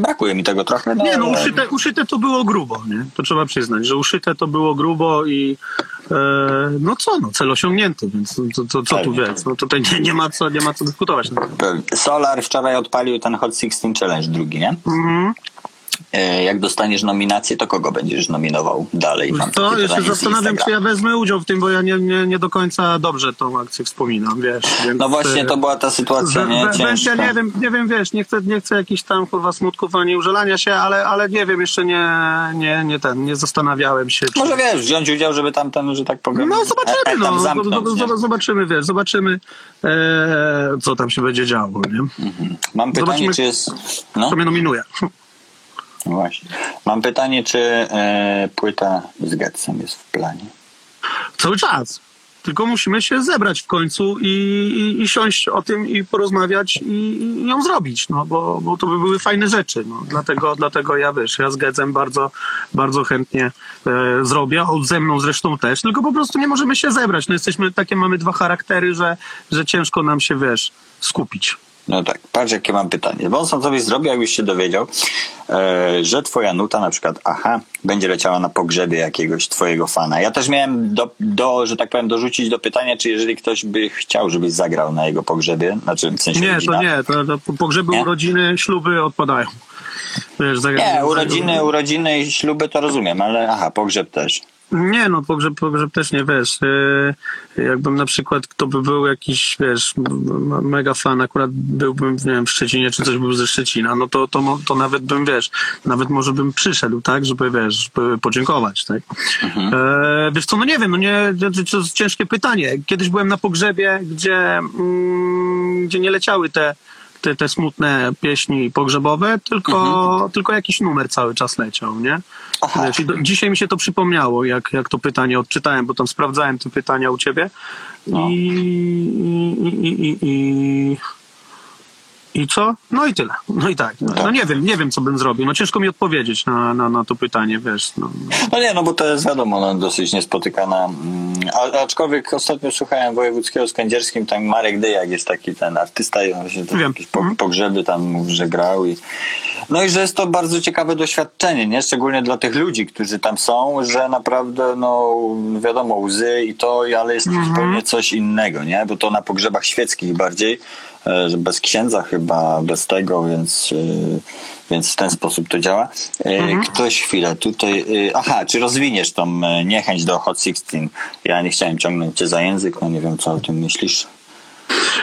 brakuje mi tego trochę. No, Nie, no uszyte, uszyte to było grubo, nie? To trzeba przyznać, że uszyte to było grubo i e, no co, no cel osiągnięty, więc to, to, to, co tu wiesz, no tutaj nie, nie, ma co, nie ma co dyskutować. Solar wczoraj odpalił ten Hot 16 Challenge drugi, nie? Mhm. E, Jak dostaniesz nominację, to kogo będziesz nominował dalej? Mam To ja się zastanawiam, czy ja wezmę udział w tym, bo ja nie, nie, nie do końca dobrze tą akcję wspominam, wiesz. Więc, No właśnie, e, to była ta sytuacja, że- nie? we- Ciężka. nie wiem, nie wiem, wiesz, nie chcę, nie chcę jakichś tam kurwa smutków ani użalania się, ale, ale nie wiem, jeszcze nie, nie, nie ten, nie zastanawiałem się. Czy... Może wiesz, wziąć udział, żeby tam ten, że tak powiem. No zobaczymy, etap no, zamknąć, zobaczymy, wiesz, zobaczymy, e, co tam się będzie działo, nie? Mam pytanie, Zobaczymy. czy jest. No, Kto mnie nominuje. No właśnie. Mam pytanie, czy e, płyta z Getsem jest w planie. Cały czas. Tylko musimy się zebrać w końcu i, i, i siąść o tym i porozmawiać i, i ją zrobić, no bo, bo to by były fajne rzeczy. No. Dlatego, dlatego ja wiesz, ja z Gedzem bardzo, bardzo chętnie e, zrobię, on ze mną zresztą też, tylko po prostu nie możemy się zebrać. No jesteśmy, takie mamy dwa charaktery, że, że ciężko nam się, wiesz, skupić. No tak, patrz jakie mam pytanie. Bo on sam sobie zrobił, jakbyś się dowiedział, e, że twoja nuta na przykład, aha, będzie leciała na pogrzebie jakiegoś twojego fana. Ja też miałem do, do że tak powiem, dorzucić do pytania, czy jeżeli ktoś by chciał, żebyś zagrał na jego pogrzebie, znaczy w sensie Nie, rodzina. to nie, to, to pogrzeby, Nie? urodziny, śluby odpadają. Wiesz, Nie, urodziny, urodziny i śluby to rozumiem, ale aha, pogrzeb też. Nie, no pogrzeb, pogrzeb też nie, wiesz, yy, jakbym na przykład, kto by był jakiś, wiesz, mega fan, akurat byłbym, nie wiem, w Szczecinie, czy coś był ze Szczecina, no to, to, to nawet bym, wiesz, nawet może bym przyszedł, tak, żeby, wiesz, żeby podziękować, tak. E, wiesz co, no nie wiem, no nie, to, to jest ciężkie pytanie. Kiedyś byłem na pogrzebie, gdzie, mm, gdzie nie leciały te, te, te smutne pieśni pogrzebowe, tylko, tylko jakiś numer cały czas leciał, nie? Wiesz, do, dzisiaj mi się to przypomniało, jak, jak to pytanie odczytałem, bo tam sprawdzałem te pytania u ciebie. No. I, i, i, i, i, co? No i tyle. No i tak. No, Tak. no nie wiem, nie wiem, co bym zrobił. No ciężko mi odpowiedzieć na, na, na to pytanie, wiesz. No. No nie, no bo to jest wiadomo, no, dosyć niespotykana. mm, A, aczkolwiek ostatnio słuchałem wojewódzkiego z kędzierskim, tam Marek Dyjak jest taki ten artysta i on właśnie tam po, pogrzeby tam że grał i no i że jest to bardzo ciekawe doświadczenie, nie? Szczególnie dla tych ludzi, którzy tam są, że naprawdę no wiadomo łzy i to, ale jest Mhm. zupełnie coś innego, nie? Bo to na pogrzebach świeckich bardziej, e, że bez księdza chyba, bez tego, więc e, więc w ten sposób to działa. E, Mhm. Ktoś chwilę tutaj. e, Aha, czy rozwiniesz tą niechęć do Hot 16? Ja nie chciałem ciągnąć cię za język, no nie wiem, co o tym myślisz.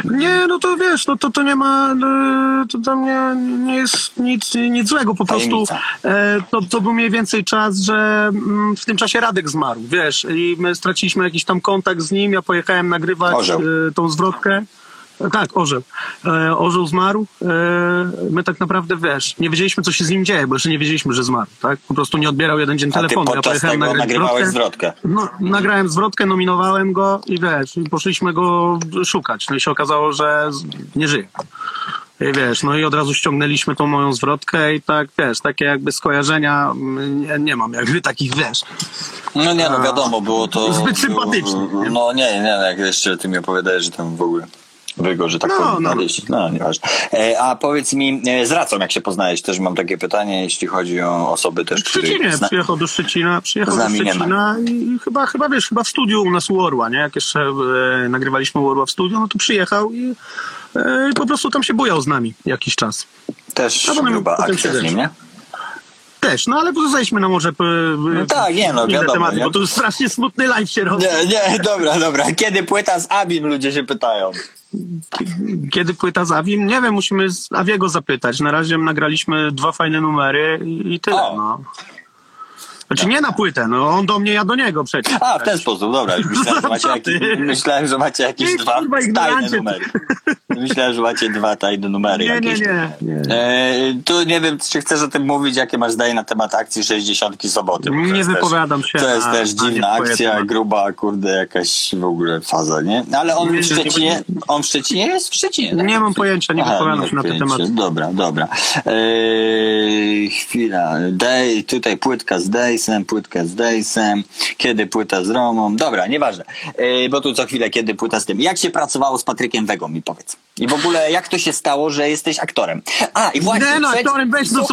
Nie, no to wiesz, no to, to nie ma, e, to tam nie, nie jest nic, nic złego, po prostu e, to, to był mniej więcej czas, że mm, w tym czasie Radek zmarł, wiesz, i my straciliśmy jakiś tam kontakt z nim, ja pojechałem nagrywać Orzeł. tą zwrotkę. Tak, orzeł. E, orzeł zmarł. E, my tak naprawdę, wiesz, nie wiedzieliśmy, co się z nim dzieje, bo jeszcze nie wiedzieliśmy, że zmarł, tak? Po prostu nie odbierał jeden dzień telefonu. Ja pojechałem tego nagrywałeś zwrotkę. No, nagrałem zwrotkę, nominowałem go i wiesz, i poszliśmy go szukać. No i się okazało, że nie żyje. I wiesz, no i od razu ściągnęliśmy tą moją zwrotkę i tak, wiesz, takie jakby skojarzenia mm, nie, nie mam, jakby takich, wiesz. No nie, no wiadomo, było to... Zbyt sympatyczne? No nie, nie, no jak jeszcze ty mi opowiadałeś, że tam w ogóle wygo, że tak No, powiem, no. No, nieważne. E, a powiedz mi, e, z Racą jak się poznałeś, też mam takie pytanie, jeśli chodzi o osoby też, W Szczecinie, zna- przyjechał do Szczecina, przyjechał do Szczecina i, chyba, chyba, wiesz, chyba w studiu u nas u Orła, nie? Jak jeszcze e, nagrywaliśmy u Orła w studiu, no to przyjechał i e, po prostu tam się bujał z nami jakiś czas. też potem- gruba akcja z nim, nie? Też, no ale zejdźmy na może p, No tak, nie, no, wiadomo, tematy, nie? bo to już strasznie smutny live się robi. Nie, nie, dobra, dobra. Kiedy płyta z Abim, ludzie się pytają. Kiedy płyta z Awim? Nie wiem, musimy z Awiego zapytać. Na razie nagraliśmy dwa fajne numery i, i tyle, O. no. Znaczy nie na płytę, no on do mnie, ja do niego przecież. A, w ten sposób, dobra. Już myślałem, że macie, jak, ty? myślałem, że macie jakieś Ty, dwa kurwa, tajne numery. Myślałem, że macie dwa tajne numery Nie, nie, jakieś. nie. nie. E, tu nie wiem, czy chcesz o tym mówić, jakie masz zdanie na temat akcji 60 soboty. Nie jest też- wypowiadam się To jest na- też na dziwna nie akcja, tematy. gruba, kurde, jakaś w ogóle faza, nie? Ale on Nie, w nie, nie Szczecinie, on w Szczecinie jest? W Szczecinie. tak? Nie mam pojęcia, nie Aha, wypowiadam nie się na te pojęcia. tematy. Dobra, dobra. Eee, chwila. Day, tutaj płytka z Dejsem, płytka z Dejsem. Kiedy płyta z Romą? Dobra, nieważne. Eee, bo tu co chwilę, kiedy płyta z tym. Jak się pracowało z Patrykiem Wegą, mi powiedz. I w ogóle, jak to się stało, że jesteś aktorem? A, i właśnie. Nie no, przed- aktorem weź, no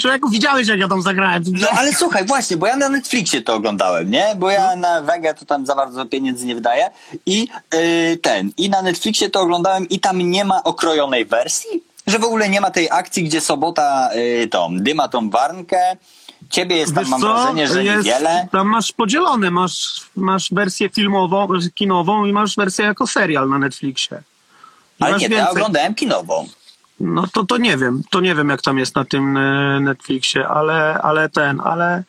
człowieku, widziałeś jak ja tam zagrałem. no ale słuchaj, właśnie, bo ja na Netflixie to oglądałem, nie? Bo ja na Wege to tam za bardzo pieniędzy nie wydaję. I yy, ten, i na Netflixie to oglądałem i tam nie ma okrojonej wersji. że w ogóle nie ma tej akcji, gdzie sobota y, tą, dyma tą warnkę, ciebie jest tam, Wiesz mam co? wrażenie, że Jest- niewiele. Tam masz podzielone, masz, masz wersję filmową, kinową i masz wersję jako serial na Netflixie. I Ale nie, ja oglądałem kinową. No to, to nie wiem, to nie wiem jak tam jest na tym e, Netflixie, ale, ale ten, ale e,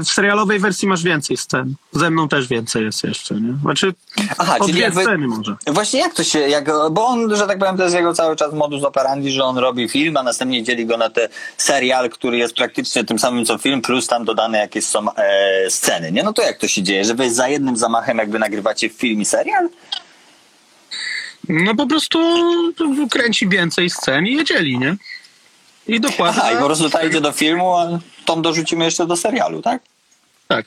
w serialowej wersji masz więcej scen. Ze mną też więcej jest jeszcze, nie? Znaczy, Aha, o czyli dwie jakby- sceny może. Właśnie jak to się, jak, bo on, że tak powiem, to jest jego cały czas modus operandi, że on robi film, a następnie dzieli go na te serial, który jest praktycznie tym samym co film, plus tam dodane jakieś są e, sceny, nie? No to jak to się dzieje, że wy za jednym zamachem jakby nagrywacie film i serial? No po prostu kręci więcej scen i je dzieli, nie? I dokładnie. Aha, i po prostu ta idzie do filmu, a tą dorzucimy jeszcze do serialu, tak? Tak.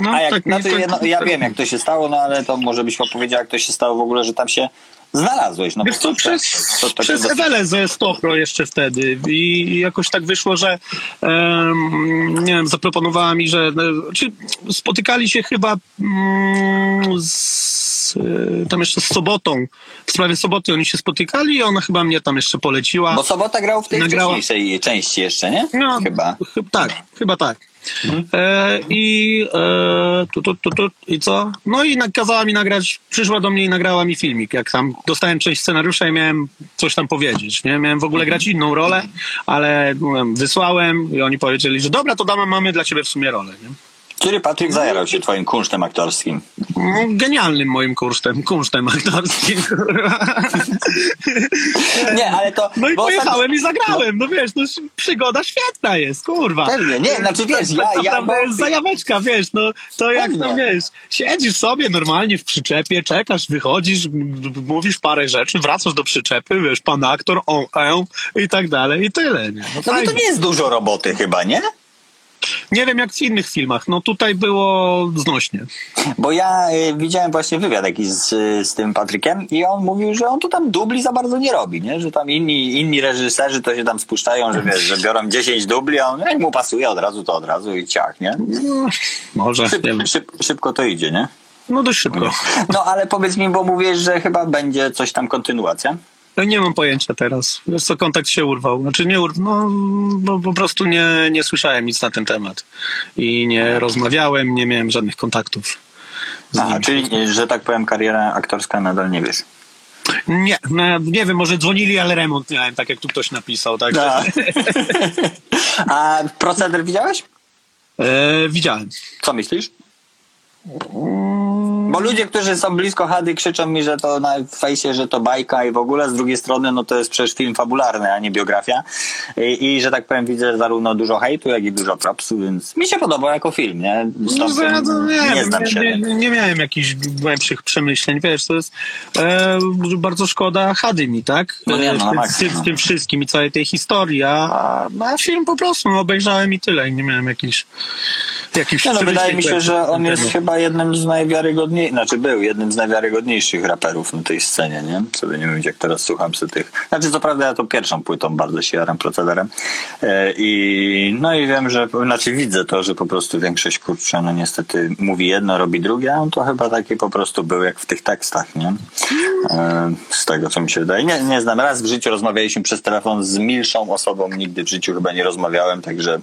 No, a jak, tak no to więcej- jedno, ja wiem jak to się stało, no ale to może byś opowiedział jak to się stało w ogóle, że tam się znalazłeś. No Wiesz co, przez, to- to- przez Ewelę ze Stopro jeszcze wtedy i jakoś tak wyszło, że em, nie wiem, zaproponowała mi, że czy spotykali się chyba mm, z, e, tam jeszcze z Sobotą, w sprawie Soboty oni się spotykali i ona chyba mnie tam jeszcze poleciła. Bo Sobota grał w tej Nagrała- wcześniejszej części jeszcze, nie? No, Chyba. chy- tak, chyba tak. E, I e, tu, tu, tu, tu, i co? No i nakazała mi nagrać, przyszła do mnie i nagrała mi filmik, jak tam dostałem część scenariusza i miałem coś tam powiedzieć, nie? Miałem w ogóle grać inną rolę, ale mówię, wysłałem i oni powiedzieli, że dobra, to damy, mamy dla ciebie w sumie rolę, nie? Który Patryk zajarał się twoim kunsztem aktorskim? No, genialnym moim kunsztem, kunsztem aktorskim. Nie, ale to... No i pojechałem i zagrałem, no wiesz, no przygoda świetna jest, kurwa. Pewnie, nie, znaczy wiesz, ja... ja prawda jest zajaweczka, wiesz, no to jak Pewnie. to wiesz, siedzisz sobie normalnie w przyczepie, czekasz, wychodzisz, mówisz parę rzeczy, wracasz do przyczepy, wiesz, pan aktor, on, on i tak dalej i tyle, nie? No, no to nie jest dużo roboty chyba, nie? Nie wiem jak w innych filmach, no tutaj było znośnie. Bo ja y, widziałem właśnie wywiad jakiś z, z tym Patrykiem i on mówił, że on tu tam dubli za bardzo nie robi, nie? Że tam inni, inni reżyserzy to się tam spuszczają, że wiesz, że biorą 10 dubli, a on jak mu pasuje od razu to od razu i ciach, nie? No, może, Szyb, szyb, szybko to idzie, nie? No dość szybko. No ale powiedz mi, bo mówisz, że chyba będzie coś tam kontynuacja. Nie mam pojęcia teraz. Wiesz co, kontakt się urwał. Znaczy nie urwał, no bo po prostu nie, nie słyszałem nic na ten temat. I nie rozmawiałem, nie miałem żadnych kontaktów. nim. czyli, że tak powiem, kariera aktorska nadal nie wiesz. Nie, no, nie wiem, może dzwonili, ale remont miałem, tak jak tu ktoś napisał. Tak? A, a proceder widziałeś? E, widziałem. Co myślisz? Bo ludzie, którzy są blisko Hady krzyczą mi, że to na fejsie, że to bajka i w ogóle, z drugiej strony no to jest przecież film fabularny, a nie biografia I, i że tak powiem widzę zarówno dużo hejtu, jak i dużo propsu, więc mi się podoba jako film, nie? No, ja to nie, nie znam się. nie, nie, nie miałem jakichś głębszych przemyśleń, wiesz, to jest e, bardzo szkoda Hady mi, tak? No nie, no, E, maksa, z, tym- no. z tym wszystkim i całej tej historii, a, a film po prostu no, obejrzałem i tyle i nie miałem jakichś jakichś no, przemyśleń wydaje mi się, że on jest temat. Chyba jednym z najwiarygodniejszych, znaczy był jednym z najwiarygodniejszych raperów na tej scenie, nie? Sobie nie wiem, jak teraz słucham sobie tych. Znaczy, co prawda, ja to pierwszą płytą bardzo się jaram procederem. E, I no i wiem, że, znaczy widzę to, że po prostu większość kurczę, no niestety mówi jedno, robi drugie, a on to chyba taki po prostu był jak w tych tekstach, nie? E, Z tego, co mi się wydaje. Nie, nie znam. Raz w życiu rozmawialiśmy przez telefon z milszą osobą, nigdy w życiu chyba nie rozmawiałem, także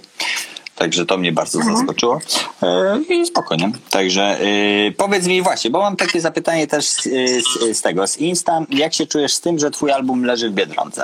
Także to mnie bardzo zaskoczyło. E, I spokojnie. Także e, powiedz mi właśnie, bo mam takie zapytanie też z, z, z tego, z Insta. Jak się czujesz z tym, że twój album leży w Biedronce?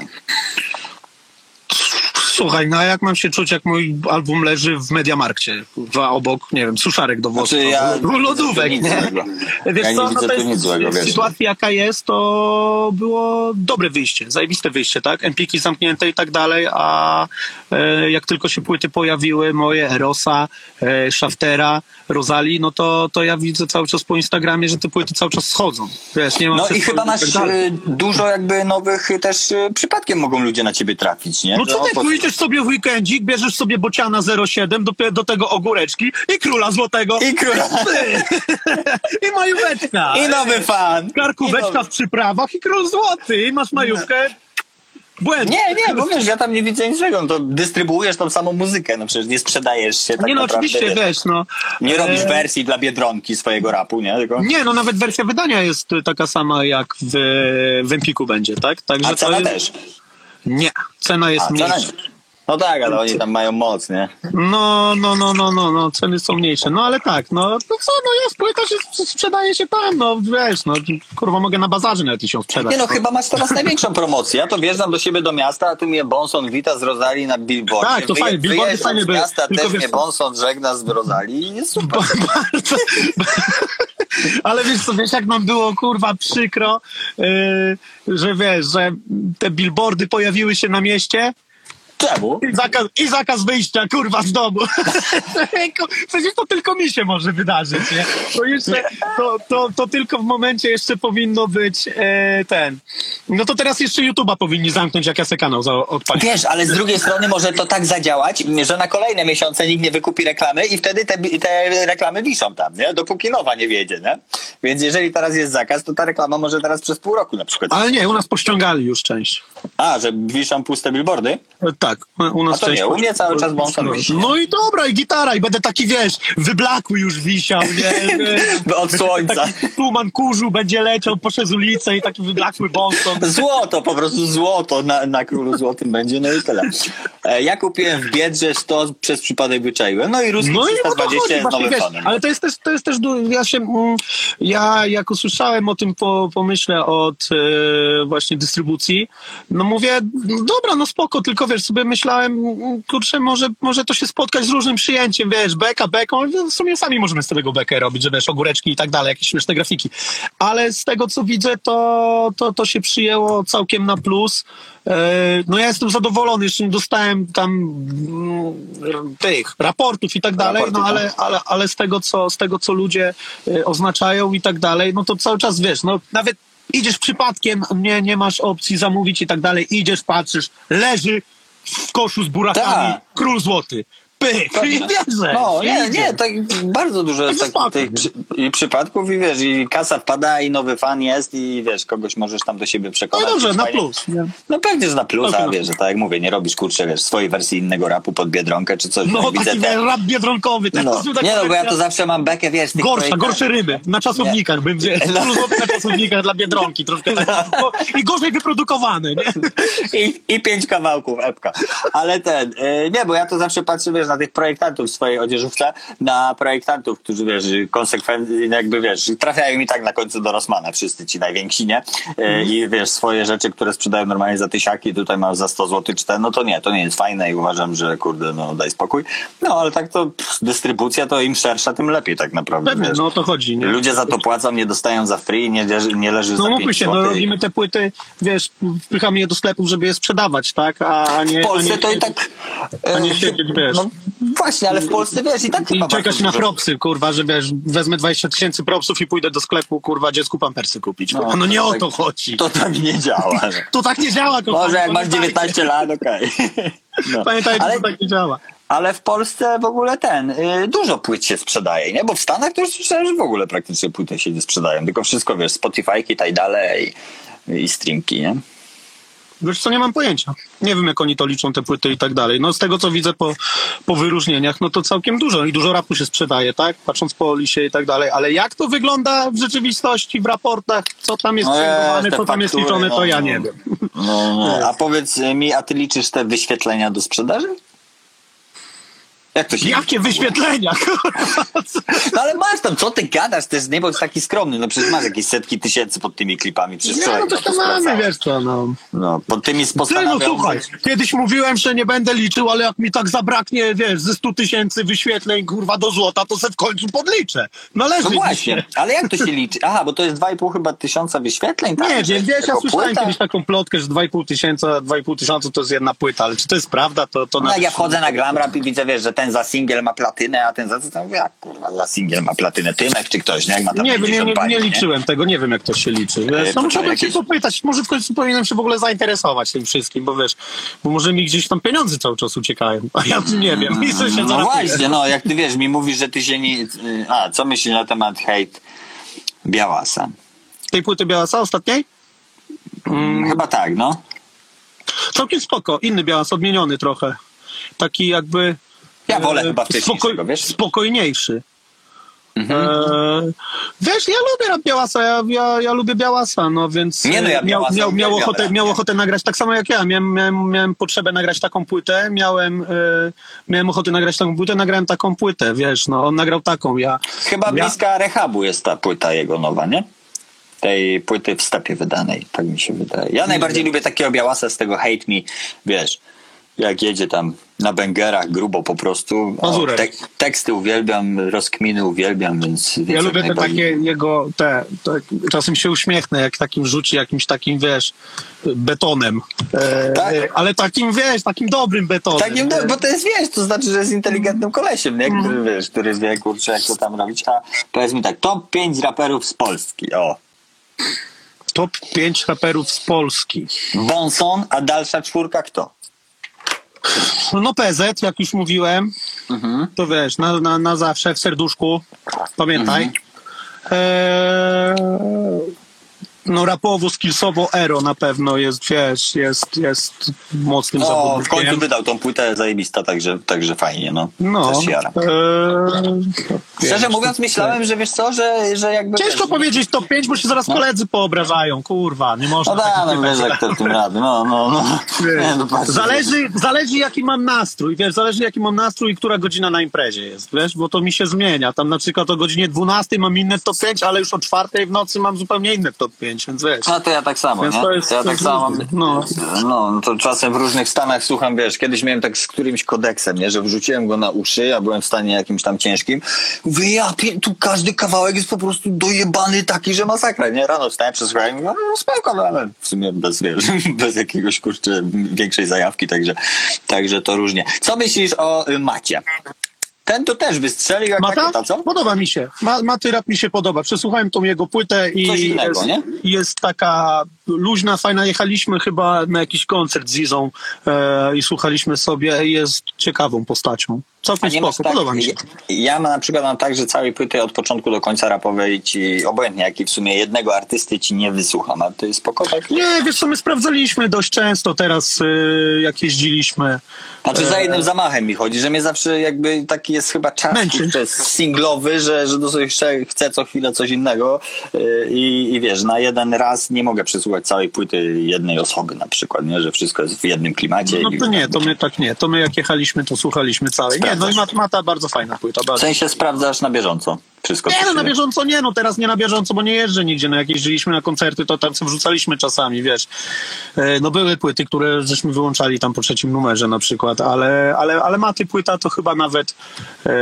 Słuchaj, no a jak mam się czuć, jak mój album leży w Mediamarkcie, dwa obok, nie wiem, suszarek do włosów, Znaczy, ja- albo lodówek, nic nie? złego. Wiesz Ja nie co, no to jest, złego, sytuacji jaka jest, to było dobre wyjście, zajebiste wyjście, tak? Empiki zamknięte i tak dalej, a e, jak tylko się płyty pojawiły, moje Erosa, e, Shaftera, Rosali, no to, to ja widzę cały czas po Instagramie, że te płyty cały czas schodzą. Wiesz, nie mam No i chyba tak masz dalej. e, dużo jakby nowych e, też e, przypadkiem mogą ludzie na ciebie trafić, nie? No co ty, pójdziesz sobie w weekendzik, bierzesz sobie bociana 07, do, do tego ogóreczki i króla złotego. I króla. I majóweczka. I nowy fan. Karkóweczka nowy- w przyprawach i król złoty. I masz majówkę. Błęd. Nie, nie, bo wiesz, ja tam nie widzę niczego. No to dystrybuujesz tą samą muzykę, no przecież nie sprzedajesz się tak Nie no, naprawdę. oczywiście, wiesz. no. Nie robisz e, wersji dla Biedronki swojego rapu, nie? Tylko... Nie, no nawet wersja wydania jest taka sama jak w, w Empiku będzie, tak? Także A to cena jest, też. Nie, cena jest A, mniejsza. cena- No tak, ale oni tam mają moc, nie? No, no, no, no, no, no, ceny są mniejsze. No ale tak, no, no co, no jest, płyta się sprzedaje się tam, no wiesz, no kurwa mogę na bazarze nawet się sprzedać. Nie no, chyba masz teraz największą promocję. Ja to wjeżdżam do siebie do miasta, a tu mnie Bonson wita z Rosalii na billboardzie. Tak, to Wyje- fajnie, billboardy fajnie z były. miasta, Tylko też wiesz mnie? Bonson żegna z Rosalii i jest super. Bardzo, ale wiesz co, wiesz jak nam było kurwa przykro, yy, że wiesz, że te billboardy pojawiły się na mieście Czemu? i zakaz, i zakaz wyjścia kurwa z domu. Przecież to tylko mi się może wydarzyć, nie? To jeszcze, to, to, to tylko w momencie jeszcze powinno być e, ten. No to teraz jeszcze YouTube'a powinni zamknąć, jak ja se kanał odpalić. Wiesz, ale z drugiej strony może to tak zadziałać, że na kolejne miesiące nikt nie wykupi reklamy i wtedy te, te reklamy wiszą tam, nie? Dopóki nowa nie wiedzie, nie? Więc jeżeli teraz jest zakaz, to ta reklama może teraz przez pół roku na przykład. Ale nie, u nas pościągali już część. A, że wiszą puste billboardy? E, Tak, u nas A to nie, u mnie cały czas Bonson wisi. No i dobra, i gitara, i będę taki, wiesz, wyblakły już wisiał, nie? Od słońca. Taki tuman kurzu będzie leciał przez ulicę i taki wyblakły bonson. Złoto, po prostu złoto na, na królu złotym będzie, no i tyle. E, Ja kupiłem w Biedrze 100, przez przypadek wyczaiłem, no i ruski No i o to 320 chodzi, jest właśnie, nowym wiesz, ale to jest też, to jest też ja się, mm, ja jak usłyszałem o tym po, pomyśle od e, właśnie dystrybucji, no mówię, no dobra, no spoko, tylko wiesz, sobie myślałem, kurczę, może, może to się spotkać z różnym przyjęciem, wiesz, beka, beką, w sumie sami możemy z tego bekę robić, że wiesz, ogóreczki i tak dalej, jakieś śmieszne grafiki, ale z tego co widzę, to, to, to się przyjęło całkiem na plus, E, No ja jestem zadowolony, jeszcze nie dostałem tam mm, tych raportów i tak dalej, no Raporty, ale, ale, ale z tego co, z tego co ludzie e, oznaczają i tak dalej, no to cały czas wiesz, no nawet idziesz przypadkiem, nie, nie masz opcji zamówić i tak dalej, idziesz, patrzysz, leży w koszu z burakami Tak. król złoty. Pych! I bierze. No, nie, nie, tak bardzo dużo jest Tak tak, tych przy, i przypadków i wiesz, i kasa wpada i nowy fan jest i wiesz, kogoś możesz tam do siebie No przekonać. i dobrze, na fajnie. plus. Nie? No pewnie, że na plus, a wiesz, że tak jak mówię, nie robisz kurczę, wiesz, swojej wersji innego rapu pod Biedronkę czy coś. No taki te- rap biedronkowy. tak, no. takie Nie no, bo ja to zawsze mam bekę, wiesz, tych Gorsza, projektach. gorsze ryby. Na czasownikach bym wziął. No. Na czasownikach dla Biedronki. Troszkę tak. I gorzej wyprodukowane, nie? I, I pięć kawałków epka. Ale ten, y, nie, bo ja to zawsze patrzę, wiesz, na tych projektantów w swojej odzieżówce, na projektantów, którzy, wiesz, konsekwentnie, jakby, wiesz, trafiają i tak na końcu do Rossmana, wszyscy ci najwięksi, nie? Y, I, wiesz, swoje rzeczy, które sprzedają normalnie za tysiaki, tutaj masz za 100 zł czy ten, no to nie, to nie jest fajne i uważam, że, kurde, no daj spokój. No, ale tak to pff, dystrybucja to im szersza, tym lepiej tak naprawdę, Pewnie, wiesz. no o to chodzi, nie? Ludzie za to płacą, nie dostają za free, nie, leży- nie leży No za mówmy 5 się, no robimy te płyty, wiesz, wpychamy je do sklepów, żeby je sprzedawać, tak? A nie, W Polsce a nie, to i tak. a nie e, siedzieć, wiesz. No właśnie, ale w Polsce wiesz, i tak I chyba czekać bardzo na propsy, kurwa, że wiesz, wezmę 20 tysięcy propsów i pójdę do sklepu, kurwa, dziecku pampersy kupić. No, no nie o tak- to chodzi. To tak nie działa. To tak nie działa, kochani, Może jak masz pamiętajcie. 19 lat, okej. No. Pamiętajcie, Ale, to tak nie działa. ale w Polsce w ogóle ten, y, dużo płyt się sprzedaje, nie? Bo w Stanach to już słyszałem, że w ogóle praktycznie płyty się nie sprzedają, tylko wszystko, wiesz, Spotify'ki i tak dalej i, i streamki, nie? Wiesz co, nie mam pojęcia. Nie wiem, jak oni to liczą, te płyty i tak dalej. No z tego, co widzę po, po wyróżnieniach, no to całkiem dużo i dużo rapu się sprzedaje, tak? Patrząc po lisie i tak dalej. Ale jak to wygląda w rzeczywistości, w raportach, co tam jest No te co tam jest liczone, to no, ja no. nie wiem. No, no. A powiedz mi, a ty liczysz te wyświetlenia do sprzedaży? Jak to się Jakie wyświetlenia, kurwa. No ale masz tam, co ty gadasz? Też nie bądź taki skromny. No przecież masz jakieś setki tysięcy pod tymi klipami. Przecież Nie, no to to mamy, wiesz co, no. No, pod tymi Ty, no słuchaj, kiedyś mówiłem, że nie będę liczył, ale jak mi tak zabraknie, wiesz, ze 100 tysięcy wyświetleń, kurwa, do złota, to se w końcu podliczę. Należy No mi właśnie, ale jak to się liczy? Aha, bo to jest 2,5 chyba tysiąca wyświetleń, tak? Nie wiem, wiesz, ja słyszałem płyta? kiedyś taką plotkę, że 2,5 tysiąca, 2,5 tysiąca to jest jedna płyta, ale czy to jest prawda, to... to No jak ja wchodzę na Glamrap i widzę, wiesz, że ten za singiel ma platynę, a ten za co tam mówię, jak kurwa, za singiel ma platynę, Tymek czy ktoś, nie? Jak ma tam Nie nie, 50 nie, bani, nie liczyłem tego, nie wiem jak to się liczy. Wiesz, no musiałbym się jakieś- popytać, może w końcu powinienem się w ogóle zainteresować tym wszystkim, bo wiesz, bo może mi gdzieś tam pieniądze cały czas uciekają, a ja nie wiem. I co się No właśnie, no jak ty wiesz, mi mówisz, że ty się nie... A, co myślisz na temat hejt Białasa? Tej płyty Białasa ostatniej? Mm. Chyba tak, no. Całkiem spoko, inny Białas, odmieniony trochę. Taki jakby... Ja wolę chyba wcześniejszego, wiesz? Spokojniejszy. E, wiesz, ja lubię rap Białasa, ja, ja, ja lubię Białasa, no więc Nie no, ja e, miał, Białasa miał, miał, ochotę, miał nie? ochotę nagrać tak samo jak ja. Miałem, miałem, miałem potrzebę nagrać taką płytę, miałem, e, miałem ochotę nagrać taką płytę, nagrałem taką płytę, wiesz, no on nagrał taką, ja... Chyba ja, bliska Rehabu jest ta płyta jego nowa, nie? Tej płyty w stepie wydanej, tak mi się wydaje. Ja najbardziej lubię takiego białasa z tego Hate Me, wiesz, jak jedzie tam na bęgerach grubo po prostu. O, tek- teksty uwielbiam, rozkminy uwielbiam, więc... Ja lubię te takie jego, te, te, czasem się uśmiechnę, jak takim rzuci jakimś takim, wiesz, betonem. E, Tak. e, ale takim, wiesz, takim dobrym betonem. Takim, do, bo to jest, wiesz, to znaczy, że jest inteligentnym kolesiem, nie? Który, wiesz, który wie, kurczę, jak to tam robić. A powiedz mi tak, top 5 raperów z Polski, o. Top 5 raperów z Polski. Bonson, a dalsza czwórka kto? No PZ, jak już mówiłem, Mhm. to wiesz, na, na, na zawsze w serduszku, pamiętaj. Mhm. Eee, no rapowo, skillsowo Ero na pewno jest, wiesz, jest, jest mocnym O, w zawodnikiem. końcu wydał tą płytę zajebista, także, także fajnie, no. No, Też eee, Szczerze mówiąc, myślałem, że wiesz co, że, że jakby... Ciężko powiedzieć top 5, bo się zaraz No. koledzy poobrażają, kurwa, nie można No da, takich no wiesz jak to tym rady, no, no, no. Nie, no Zależy, zależy jaki mam nastrój, wiesz, zależy jaki mam nastrój i która godzina na imprezie jest, wiesz, bo to mi się zmienia. Tam na przykład o godzinie 12 mam inne top 5, ale już o 4 w nocy mam zupełnie inne top 5, więc wiesz. No to ja tak samo, Więc nie? to jest- ja to tak samo. No. No. no, to czasem w różnych stanach słucham, wiesz, kiedyś miałem tak z którymś kodeksem, nie, że wrzuciłem go na uszy, ja byłem w stanie jakimś tam ciężkim. Mówię, ja pie- tu każdy kawałek jest po prostu dojebany taki, że masakra, nie? Rano wstałem, przesłuchałem, mówię, no spoko, no, ale w sumie bez, wiesz, bez jakiegoś, kurczę, większej zajawki, także, także to różnie. Co myślisz o y, Macie? Ten to też wystrzelił jak Mata? rakieta, co? Podoba mi się. Ma, Maty rap mi się podoba. Przesłuchałem tą jego płytę i innego, jest, nie? jest taka luźna, fajna. Jechaliśmy chyba na jakiś koncert z Izą e, i słuchaliśmy sobie. Jest ciekawą postacią. Całkiem spoko, podoba mi się. Ja, ja mam na przykład mam tak, że całej płyty od początku do końca rapowej ci obojętnie jaki w sumie jednego artysty ci nie wysłucham, a to jest spoko tak? Nie, wiesz co, my sprawdzaliśmy dość często teraz, y, jak jeździliśmy. Znaczy za E, jednym zamachem mi chodzi, że mnie zawsze jakby taki jest chyba czas Męczy. singlowy, że, że dosyć chcę, chcę co chwilę coś innego yy, i, i wiesz, na jeden raz nie mogę przesłuchać całej płyty jednej osoby na przykład, nie? że wszystko jest w jednym klimacie. No to nie, to my tak nie. To my jak jechaliśmy, to słuchaliśmy całej. Nie, no i Mat- Mata bardzo fajna płyta. W Bardzo. sensie sprawdzasz na bieżąco wszystko. Nie no, na bieżąco nie, no teraz nie na bieżąco, bo nie jeżdżę nigdzie. No jak jeździliśmy na koncerty, to tam co wrzucaliśmy czasami, wiesz. E, No były płyty, które żeśmy wyłączali tam po trzecim numerze na przykład, ale, ale, ale Maty płyta to chyba nawet e,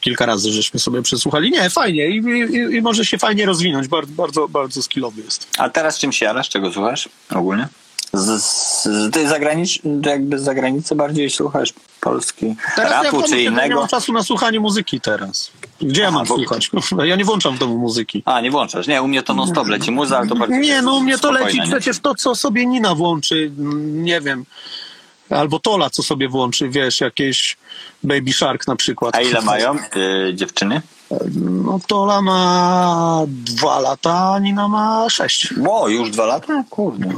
kilka razy żeśmy sobie przesłuchali. Nie, fajnie i, i, i może się fajnie rozwinąć. Bardzo, bardzo, bardzo skillowy jest. A teraz czym się jarasz? Czego słuchasz ogólnie? Z, z, ty zagranicz, jakby z zagranicy bardziej słuchasz polski Teraz ja rapu domu czy siedzę, nie innego? mam czasu na słuchanie muzyki teraz. Gdzie ja mam bo- słuchać? Ja nie włączam w domu muzyki. A, nie włączasz. Nie, u mnie to non stop leci muza, ale to bardzo Nie, no u mnie to leci nie? przecież to, co sobie Nina włączy, nie wiem. Albo Tola, co sobie włączy, wiesz, jakieś Baby Shark na przykład. A ile mają y, dziewczyny? No Tola ma dwa lata, a Nina ma sześć. Ło, już dwa lata? Kurde.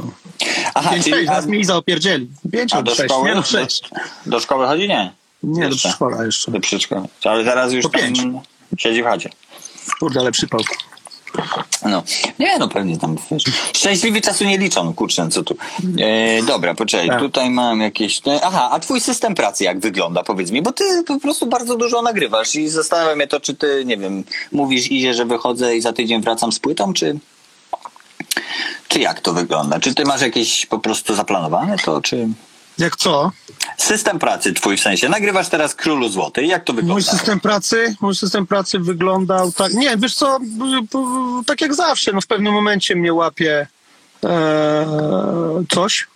Aha, Pięć, czyli sześć, zaraz mi Iza opierdzieli. Pięć a albo do sześć, szkoły? nie no Do, sześć. do szkoły chodzi? Nie. Nie, do Jeszcze. przedszkola jeszcze. Do przedszkola. Ale teraz już To tam pięć. siedzi w chacie. Kurde, ale przypał. No. Nie, no pewnie tam, wiesz. Szczęśliwi czasu nie liczą, kurczę, co tu. E, dobra, poczekaj, Tak. tutaj mam jakieś... te- Aha, a twój system pracy jak wygląda, powiedz mi, bo ty po prostu bardzo dużo nagrywasz i zastanawiam mnie to, czy ty, nie wiem, mówisz Izie, że wychodzę i za tydzień wracam z płytą, czy... Czy jak to wygląda? Czy ty masz jakieś po prostu zaplanowane to, czy... Jak co? System pracy twój w sensie. Nagrywasz teraz Królu Złoty. Jak to wygląda? Mój system pracy, mój system pracy wyglądał tak. Nie, wiesz co, tak jak zawsze, no w pewnym momencie mnie łapie e, coś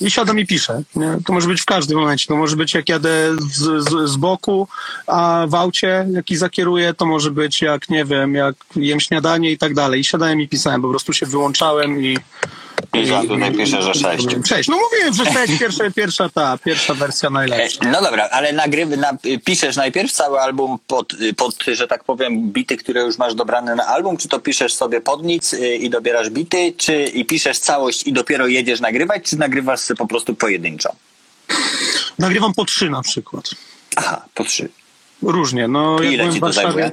i siadam i piszę. Nie? To może być w każdym momencie. To może być jak jadę z, z, z boku, a w aucie, jaki zakieruję, to może być jak, nie wiem, jak jem śniadanie i tak dalej. I siadałem i pisałem, po prostu się wyłączałem i... Pięć, a tutaj pisze, że sześć. Sześć. No mówiłem, że sześć, pierwsza, pierwsza ta, pierwsza wersja najlepsza. No dobra, ale nagrywy, na, piszesz najpierw cały album pod, pod, że tak powiem, bity, które już masz dobrane na album, czy to piszesz sobie pod nic y, i dobierasz bity, czy i piszesz całość i dopiero jedziesz nagrywać, czy nagrywasz po prostu pojedynczo? Nagrywam po trzy na przykład. Aha, po trzy. Różnie. No, Ile ci to zajmuje?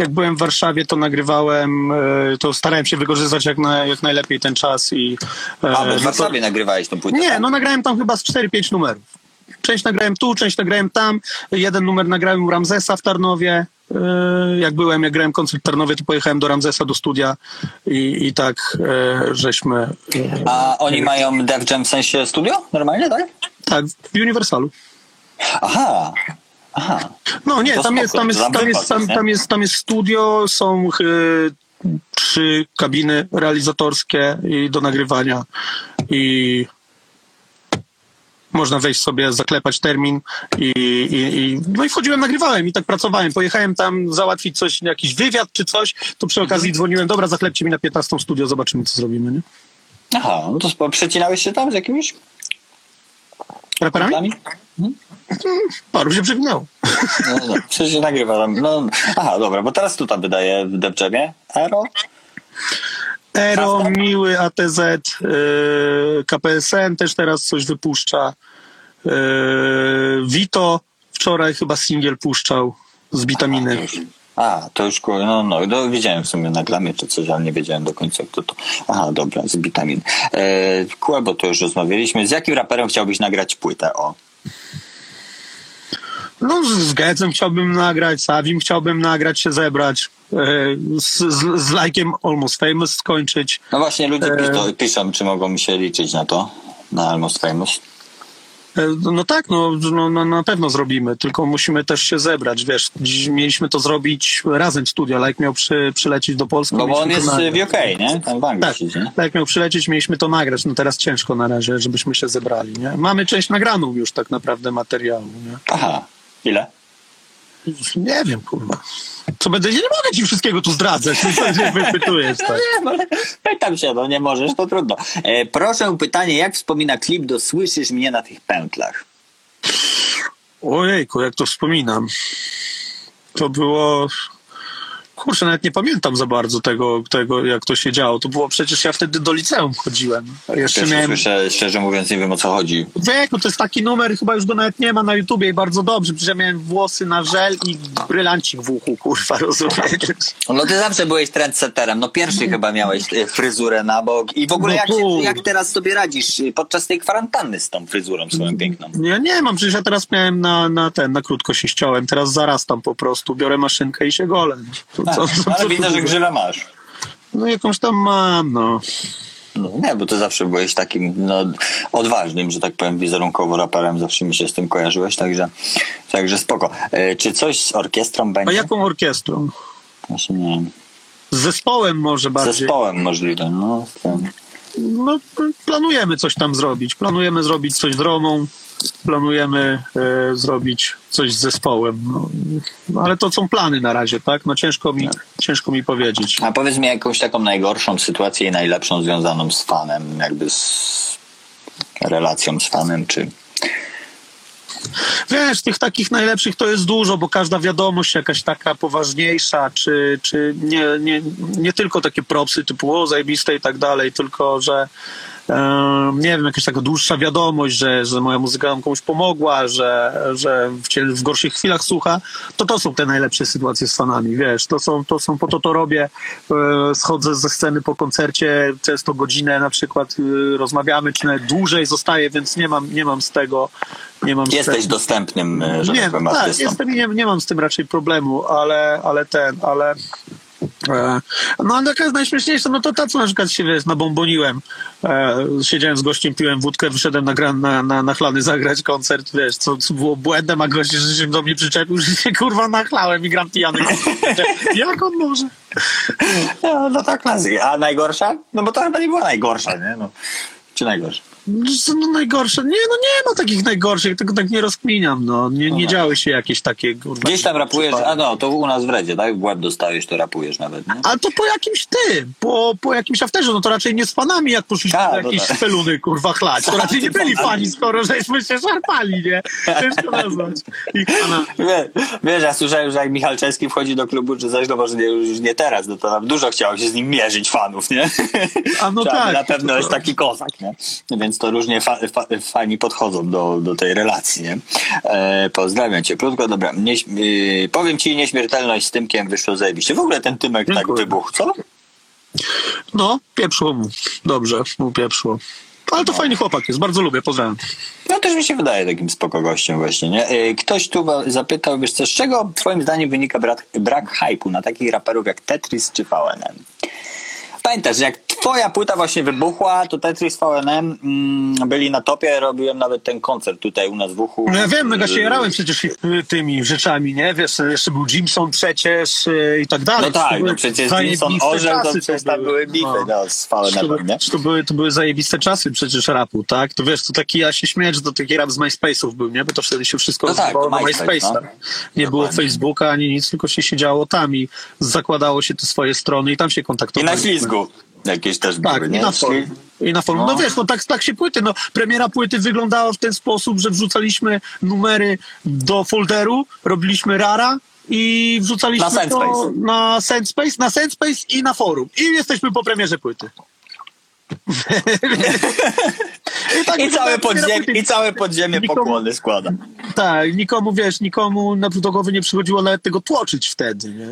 Jak byłem w Warszawie, to nagrywałem, e, to starałem się wykorzystać jak, na, jak najlepiej ten czas i... e, A, bo w no to- Warszawie nagrywałeś tą płytę. Nie, tak? no nagrałem tam chyba z 4-5 numerów. Część nagrałem tu, część nagrałem tam. Jeden numer nagrałem u Ramzesa w Tarnowie. E, Jak byłem, jak grałem koncert w Tarnowie, to pojechałem do Ramzesa do studia i, i tak żeśmy... A oni mają Def Jam w sensie studio? Normalnie, tak? Tak, w Uniwersalu. Aha. Aha. No nie, tam jest, tam jest, tam jest, tam, jest, tam jest, tam jest studio, są e, trzy kabiny realizatorskie i do nagrywania i można wejść sobie, zaklepać termin i, i, i no i wchodziłem, nagrywałem i tak pracowałem. Pojechałem tam załatwić coś, jakiś wywiad czy coś, to przy okazji dzwoniłem, dobra, zaklepcie mi na 15 studio, zobaczymy co zrobimy, nie? Aha, no to przecinałeś się tam z jakimiś Raperami? plami? Paru się przewinęło. No, no, przecież się nagrywa. No, aha, dobra, bo teraz tu tam wydaje w. Aero? Ero, Custom? Miły, ATZ, yy, KPSN też teraz coś wypuszcza. Yy, Vito wczoraj chyba singiel puszczał z witaminy. A, to już, ku- no, no, no, widziałem w sumie na glamie czy coś, ale nie wiedziałem do końca kto to. Aha, dobra, z Bitamin. E, Kłebo, to już rozmawialiśmy. Z jakim raperem chciałbyś nagrać płytę? O. No z, Gedzem chciałbym nagrać, z Avim chciałbym nagrać, się zebrać. Yy, z, z, z lajkiem Almost Famous skończyć. No właśnie, ludzie E. piszą, piszą, czy mogą się liczyć na to, na Almost Famous. Yy, No tak, no, no, no na pewno zrobimy, tylko musimy też się zebrać, wiesz, mieliśmy to zrobić razem studio, Like miał przy, przylecieć do Polski. No bo on jest to w. UK, nie? Tam w Anglii Tak, siedzi, nie? jak miał przylecieć, mieliśmy to nagrać. No teraz ciężko na razie, żebyśmy się zebrali. Nie? Mamy część nagraną już tak naprawdę materiału. Nie, Aha, ile? Nie wiem, kurwa. Co będę, nie mogę ci wszystkiego tu zdradzać, no co się wypytujesz, tak? Nie, no, pytam się, no nie możesz, to trudno. E, proszę pytanie, jak wspomina klip do Słyszysz mnie na tych pętlach? Ojejku, jak to wspominam. To było... Kurczę, nawet nie pamiętam za bardzo tego, tego, jak to się działo. To było przecież ja wtedy do liceum chodziłem. Jeszcze miałem... słyszę, szczerze mówiąc, nie wiem o co chodzi. Wieku, to jest taki numer, chyba już go nawet nie ma na YouTubie i bardzo dobrze, przecież ja miałem włosy na żel i brylancik w uchu, kurwa, rozumiesz? No ty zawsze byłeś trendsetterem. No pierwszy chyba miałeś e, fryzurę na bok. I w ogóle No jak, się, jak teraz sobie radzisz e, podczas tej kwarantanny z tą fryzurą swoją piękną? Ja nie mam, przecież ja teraz miałem na, na ten, na krótko się ściąłem, teraz zarastam po prostu, biorę maszynkę i się golę. A, co- co- ale widzę, że grzywę masz. No jakąś tam mam, no. No, nie, bo ty zawsze byłeś takim no, odważnym, że tak powiem, wizerunkowo raperem. Zawsze mi się z tym kojarzyłeś, także, także spoko. E, czy coś z orkiestrą A będzie? jaką orkiestrą? Właśnie nie wiem. Z zespołem może bardziej. Zespołem możliwe. No, z. No, planujemy coś tam zrobić. Planujemy zrobić coś z Romą, planujemy e, zrobić coś z zespołem. No, no, ale to są plany na razie, tak? No ciężko mi, ciężko mi powiedzieć. A powiedz mi jakąś taką najgorszą sytuację i najlepszą związaną z fanem, jakby z relacją z fanem, czy... Wiesz, tych takich najlepszych to jest dużo, bo każda wiadomość jakaś taka poważniejsza, czy, czy nie, nie, nie tylko takie propsy typu o, zajebiste i tak dalej, tylko że nie wiem, jakaś taka dłuższa wiadomość, że, że moja muzyka nam komuś pomogła, że, że w, w gorszych chwilach słucha, to to są te najlepsze sytuacje z fanami, wiesz, to są, to są po to to robię, e, schodzę ze sceny po koncercie, często godzinę na przykład e, rozmawiamy, czy nawet dłużej zostaję, więc nie mam, nie mam z tego nie mam Jesteś tego- dostępnym, e, że nie, tak powiem, tak, jestem i nie, nie mam z tym raczej problemu, ale, ale ten, ale. E, no ale taka jest najśmieszniejsza, no to ta, co na przykład się wiesz, nabomboniłem. E, siedziałem z gościem, piłem wódkę, wyszedłem na, na, na, na chlany zagrać koncert, wiesz, co, co było błędem, a gość że się do mnie przyczepił, że się kurwa nachlałem i gram pijany. Jak on może? No, no klasyka. A najgorsza? No bo to chyba nie była najgorsza, nie? No. Czy najgorsza? Co, No najgorsze? Nie, no nie ma takich najgorszych, tego tak nie rozkminiam, no. Nie, nie działy się jakieś takie, kurwa. Gdzieś tam rapujesz, a no, to u nas w Redzie, tak? W łeb dostałeś, to rapujesz nawet, nie? Ale to po jakimś tym, po, po jakimś afterze, no to raczej nie z fanami, jak poszliśmy A, do no jakiejś tak. speluny, kurwa, chlać. To raczej nie byli fani, skoro żeśmy się szarpali, nie? Ciężko nazwać ich pana. Wie- Wiesz, ja słyszałem, że jak Michał Czeski wchodzi do klubu, czy coś, no może nie, już nie teraz, no to nam dużo chciało się z nim mierzyć fanów, nie? A no Trzeba tak. Na pewno jest taki kozak, nie? Więc więc to różnie fa, fa, fani podchodzą do, do tej relacji, nie? E, pozdrawiam cię, krótko, dobra. Nie, y, powiem ci, nieśmiertelność z Tymkiem wyszło zajebiście. W ogóle ten Tymek tak Dziękuję. wybuchł, co? No, pieprzło mu. Dobrze, mu pieprzło. Ale to fajny chłopak jest, bardzo lubię, pozdrawiam. No też mi się wydaje takim spoko gościem właśnie, nie? E, Ktoś tu zapytał, wiesz co, z czego twoim zdaniem wynika brak, brak hypu na takich raperów jak Tetris czy VNM? Pamiętasz, jak twoja płyta właśnie wybuchła, to Tetris VNM mm, byli na topie, robiłem nawet ten koncert tutaj u nas w uchu. No ja wiem, mega się jarałem przecież y, tymi rzeczami, nie? Wiesz, jeszcze był Jimson przecież y, i tak dalej. No tak, To no przecież Wilson orzeł, to przecież tam były bify no. z To, VNM, nie? to, były, to były zajebiste czasy przecież rapu, tak? To wiesz, to taki, ja się śmieję, że to taki rap z MySpace'ów był, nie? Bo to wtedy się wszystko No tak, na MySpace, MySpace'ach. no. Nie było. Facebooka ani nic, tylko się siedziało tam i zakładało się te swoje strony i tam się I kontaktowaliśmy. na ślizgu jakieś też Tak, były, i nie? na forum. I na forum. No. No. wiesz, no tak, tak się płyty, no premiera płyty wyglądała w ten sposób, że wrzucaliśmy numery do folderu, robiliśmy rara i wrzucaliśmy Na to Sendspace. na Sendspace, na Sendspace i na forum. I jesteśmy po premierze płyty. I, tak I całe, podziemie. I całe podziemie Nikomu- pokłony składa. Tak, nikomu, wiesz, nikomu na do głowy nie przychodziło nawet tego tłoczyć wtedy, nie?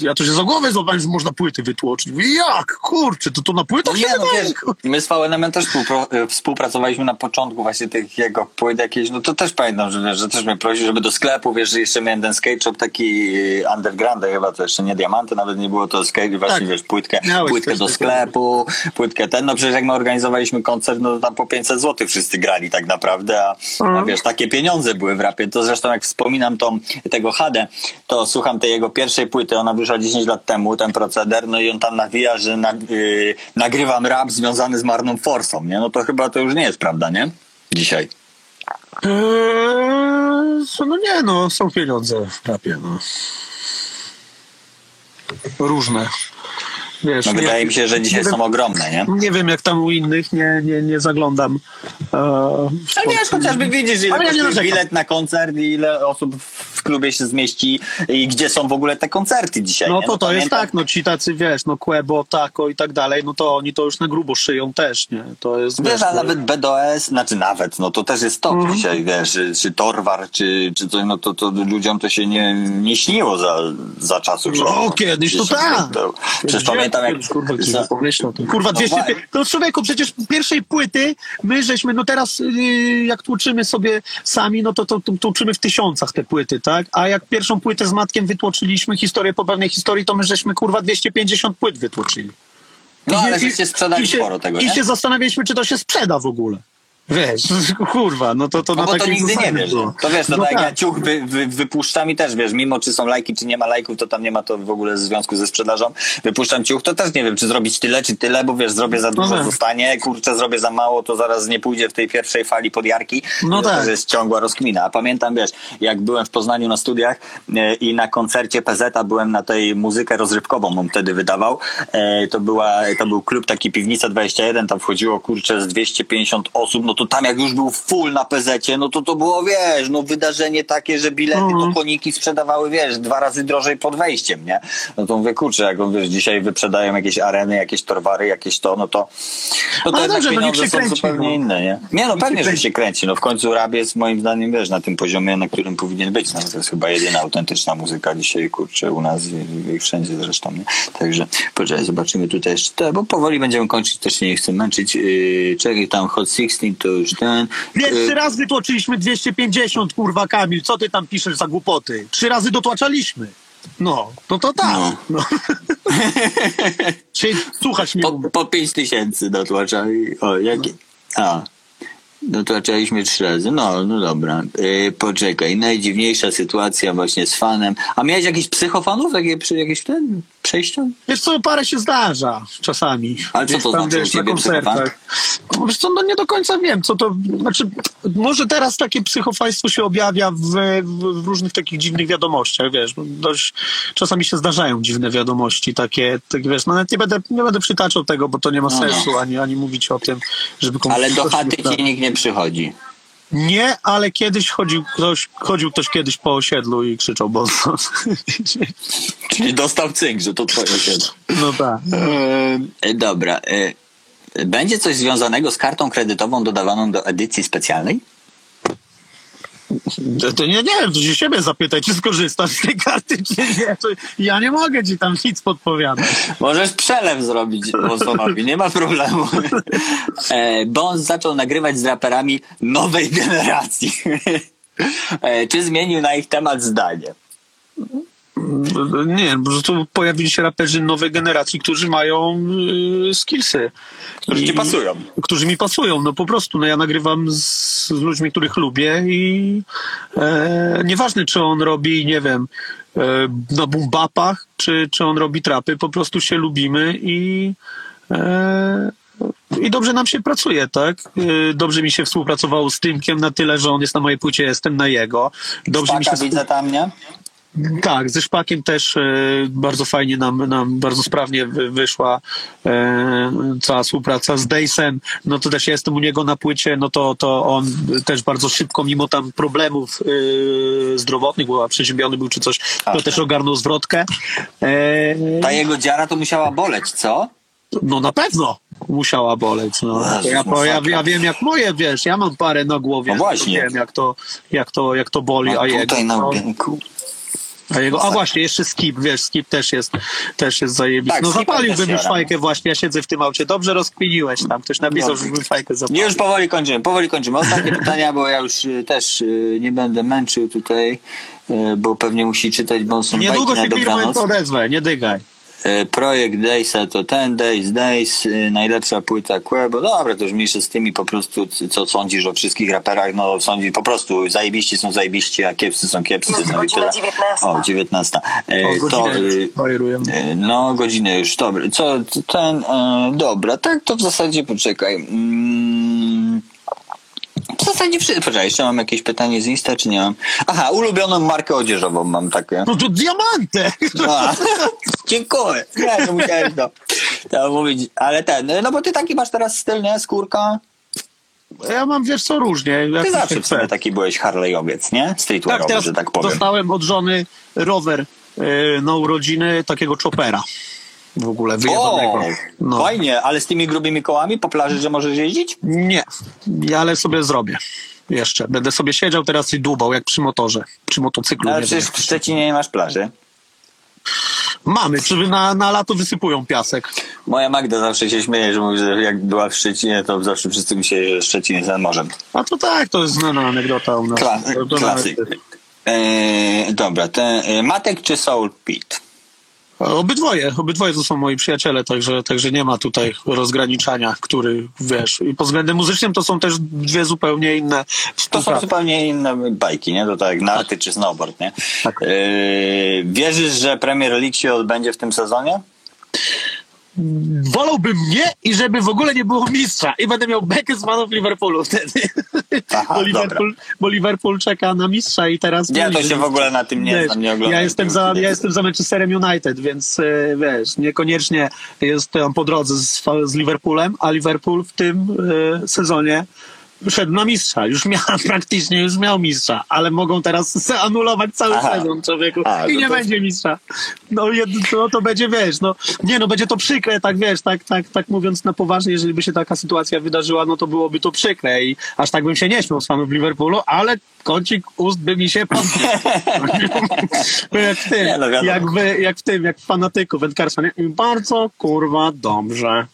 Ja to się za głowę złapałem, że można płyty wytłoczyć. Jak? Kurczę, to to na płytach No nie, no wiesz, my z VNM też współpro, współpracowaliśmy na początku właśnie tych jego płyt jakieś, no to też pamiętam, że wiesz, że też mnie prosił, żeby do sklepu, wiesz, że jeszcze miałem ten skate shop taki y, underground, chyba to jeszcze nie diamanty, nawet nie było to skate, właśnie Tak. wiesz, płytkę, Miałeś płytkę do sklepu, płytkę ten, no przecież jak my organizowaliśmy koncert, no to tam po 500 zł wszyscy grali tak naprawdę, a, a Mhm. wiesz, takie pieniądze były w rapie, to zresztą jak wspominam tą, tego Hadę, to słucham tej jego pierwszej płyty, ona wyszła 10 lat temu, ten proceder, no i on tam nawija, że na, y, nagrywam rap związany z Marną Forsą, nie? No to chyba to już nie jest prawda, nie? Dzisiaj. Eee, no nie, no, są pieniądze w rapie, no. Różne. Wiesz, No nie- wydaje mi się, że dzisiaj wiem, są ogromne, nie? Nie wiem, jak tam u innych, nie, nie, nie zaglądam. W A nie, Polsce. chociażby widzisz, ile ja bilet na koncert i ile osób w klubie się zmieści i gdzie są w ogóle te koncerty dzisiaj, No nie? to to jest pamiętam- tak, no ci tacy, wiesz, no Quebo, Tako i tak dalej, no to oni to już na grubo szyją też, nie? To jest, Wiesz, a no- nawet BDOS, znaczy nawet, no to też jest top Mhm. dzisiaj, wiesz, czy, czy Torwar, czy, czy coś, no to, to ludziom to się nie, nie śniło za, za czasów. że- No, kiedyś to tak. to- Przecież pamiętam jak... Kurwa, za- to- Kurwa, No 200... właśnie. To człowieku, przecież pierwszej płyty my żeśmy, no teraz yy, jak tłuczymy sobie sami, no to, to, to tłuczymy w tysiącach te płyty, tak? A jak pierwszą płytę z Matkiem wytłoczyliśmy, historię po pewnej historii, to my żeśmy, kurwa, 250 płyt wytłoczyli. No ale I- żeście sprzedali i sporo tego, I nie? się zastanawialiśmy, czy to się sprzeda w ogóle. Wiesz, kurwa, no to, to No na bo to nigdy nie wiesz. było. To wiesz, no, No tak jak tak. ja ciuch wy, wy, wypuszczam i też wiesz, mimo czy są lajki, czy nie ma lajków, to tam nie ma to w ogóle związku ze sprzedażą. Wypuszczam ciuch, to też nie wiem, czy zrobić tyle, czy tyle, bo wiesz, zrobię za dużo, tak. zostanie, kurczę, zrobię za mało, to zaraz nie pójdzie w tej pierwszej fali podjarki. No to tak. też jest ciągła rozkmina. A pamiętam, wiesz, jak byłem w Poznaniu na studiach e, i na koncercie PZ byłem na tej muzykę rozrywkową, on wtedy wydawał. E, to, była, to był klub taki Piwnica 21, tam wchodziło, kurczę, z 250 osób, no to tam jak już był full na PZ-cie, no to to było, wiesz, no wydarzenie takie, że bilety Mhm. to koniki sprzedawały, wiesz, dwa razy drożej pod wejściem, nie? No to mówię, kurczę, jak on, wiesz, dzisiaj wyprzedają jakieś areny, jakieś torwary, jakieś to, no to, no to Ale dobrze, no pieniądze się są kręci, zupełnie no. inne, nie? Nie, no pewnie, że się kręci, no w końcu jest moim zdaniem, wiesz, na tym poziomie, na którym powinien być, no to jest chyba jedyna autentyczna muzyka dzisiaj, kurczę, u nas i, i wszędzie zresztą, nie? Także, poczekaj, zobaczymy tutaj jeszcze, te, bo powoli będziemy kończyć, też się nie chcę męczyć, yy, czekaj, tam Hot 16 to już ten... Pierwszy yy, raz wytłoczyliśmy 250, kurwa Kamil, co ty tam piszesz za głupoty? Trzy razy dotłaczaliśmy. No, to to tak. No. No. Czyli słuchać mnie. Po, po 5 tysięcy dotłaczali. O, jakie? A. Dotłaczaliśmy trzy razy. No, no dobra. Yy, poczekaj. Najdziwniejsza sytuacja właśnie z fanem. A miałeś jakichś psychofanów? Takie, jakieś ten przejścia? Wiesz co, parę się zdarza czasami. Ale co to tam, znaczy wiesz, na koncertach. Wiesz co, no nie do końca wiem, co to, znaczy, może teraz takie psychofaństwo się objawia w, w, różnych takich dziwnych wiadomościach, wiesz, dość, czasami się zdarzają dziwne wiadomości, takie, takie wiesz, no nawet nie będę, nie będę przytaczał tego, bo to nie ma No, sensu, ani, ani mówić o tym, żeby komuś... Ale do chaty ci nikt nie przychodzi. Nie, ale kiedyś chodził ktoś, chodził ktoś kiedyś po osiedlu i krzyczał mocno. Czyli dostał cynk, że to twoje osiedle. No tak. E, dobra. E, Będzie coś związanego z kartą kredytową dodawaną do edycji specjalnej? To, nie, nie, to się siebie zapytaj, czy skorzystasz z tej karty, czy nie. To ja nie mogę ci tam nic podpowiadać. Możesz przelew zrobić Bonsonowi, nie ma problemu. E, Bons zaczął nagrywać z raperami nowej generacji. E, Czy zmienił na ich temat zdanie? Nie, po prostu pojawili się raperzy nowej generacji, którzy mają y, skillsy. Którzy ci I- pasują. Którzy mi pasują, no po prostu. No ja nagrywam z, z ludźmi, których lubię i e, nieważne, czy on robi, nie wiem, e, na bumbapach, czy, czy on robi trapy, po prostu się lubimy i e, i dobrze nam się pracuje, tak? E, Dobrze mi się współpracowało z Tymkiem na tyle, że on jest na mojej płycie, jestem na jego. Dobrze mi się Szpaka widzę tam, nie? Tak, ze Szpakiem też e, bardzo fajnie nam, nam bardzo sprawnie wy, wyszła e, cała współpraca z Dejsem. No to też ja jestem u niego na płycie, no to, to on też bardzo szybko, mimo tam problemów e, zdrowotnych, bo przeziębiony był czy coś, to Tak. też ogarnął zwrotkę. Ta jego dziara to musiała boleć, co? no na pewno musiała boleć. No. Ja, ja, ja wiem jak moje, wiesz, ja mam parę na głowie, No właśnie. wiem jak to, jak to, jak to boli, No, a jego... tutaj na no, ogienku. A, jego, a właśnie, jeszcze skip, wiesz, skip też jest, też jest zajebisty. Tak, no skipem zapaliłbym już fajkę właśnie, ja siedzę w tym aucie. Dobrze rozkminiłeś tam, ktoś napisał, No. żebym fajkę zapalił. Już powoli kończymy, powoli kończymy. Ostatnie pytania, bo ja już y, też y, nie będę męczył tutaj, y, bo pewnie musi czytać Bonson Niedługo bajki się dobranoc. odezwę, nie dygaj. E, Projekt Daysa to ten Days, Days, e, najlepsza płyta Quebo. Dobra, to już mniejsze z tymi po prostu, co sądzisz o wszystkich raperach, no sądzi po prostu zajebiści są zajebiści, a kiepscy są kiepscy. Jest No godzina tyle. 19. O, 19. E, O, to, y, no, godzinę już, dobra. Co, ten, dobra, tak to w zasadzie poczekaj. Mm, w zasadzie wszystko. Poczekaj, jeszcze mam jakieś pytanie z Insta, czy nie mam? Aha, ulubioną markę odzieżową mam takie. No to diamantę! A, dziękuję. Nie, to musiałem to, to mówić. Ale ten, no bo ty taki masz teraz styl, nie? Skórka. Ja mam, wiesz co, różnie. Ty zawsze chce. sumie taki byłeś Harleyowiec, nie? Tak, Streetwearowy, teraz że tak powiem. dostałem od żony rower y, na urodziny takiego chopera. W ogóle O, wyjebanego. No. fajnie, ale z tymi grubymi kołami po plaży, że możesz jeździć? Nie, ja ale sobie zrobię. Jeszcze. Będę sobie siedział teraz i dłubał, jak przy motorze. Przy motocyklu. Ale nie przecież wiem. w Szczecinie nie masz plaży. Mamy, czy na, na lato wysypują piasek. Moja Magda zawsze się śmieje, że mówi, że jak była w Szczecinie, to zawsze wszyscy myśleli, że Szczecin jest nad morzem. A to tak, to jest znana anegdota u nas. Kla- klasyk. Eee, dobra, ten, e, Matek czy Soul Pit? Obydwoje, obydwoje to są moi przyjaciele, także, także nie ma tutaj rozgraniczania, który, wiesz, i pod względem muzycznym to są też dwie zupełnie inne To są zupełnie inne bajki, nie? To tak jak narty czy snowboard, nie? Tak. Yy, wierzysz, że Premier League się odbędzie w tym sezonie? Wolałbym nie i żeby w ogóle nie było mistrza i będę miał bekę z fanów Liverpoolu wtedy. Aha, bo, Liverpool, bo Liverpool czeka na mistrza i teraz... Ja to się w ogóle na tym nie Wiesz, znam, nie oglądam. ja jestem za, ja nie. jestem za Manchesterem United, więc e, wiesz, niekoniecznie jestem po drodze z, z Liverpoolem, a Liverpool w tym e, sezonie szedł na mistrza. Już miał praktycznie, już miał mistrza, ale mogą teraz anulować cały Aha. sezon człowieku i no nie to- będzie mistrza. No jed, to, to będzie, wiesz, no nie, no będzie to przykre, tak wiesz, tak, tak, tak mówiąc na poważnie, jeżeli by się taka sytuacja wydarzyła, no to byłoby to przykre i aż tak bym się nie śmiał z fanów Liverpoolu, ale kącik ust by mi się podbił. jak w tym, Nie, no jak, w, jak w tym, jak w fanatyku wędkarstwa, nie? Bardzo kurwa dobrze.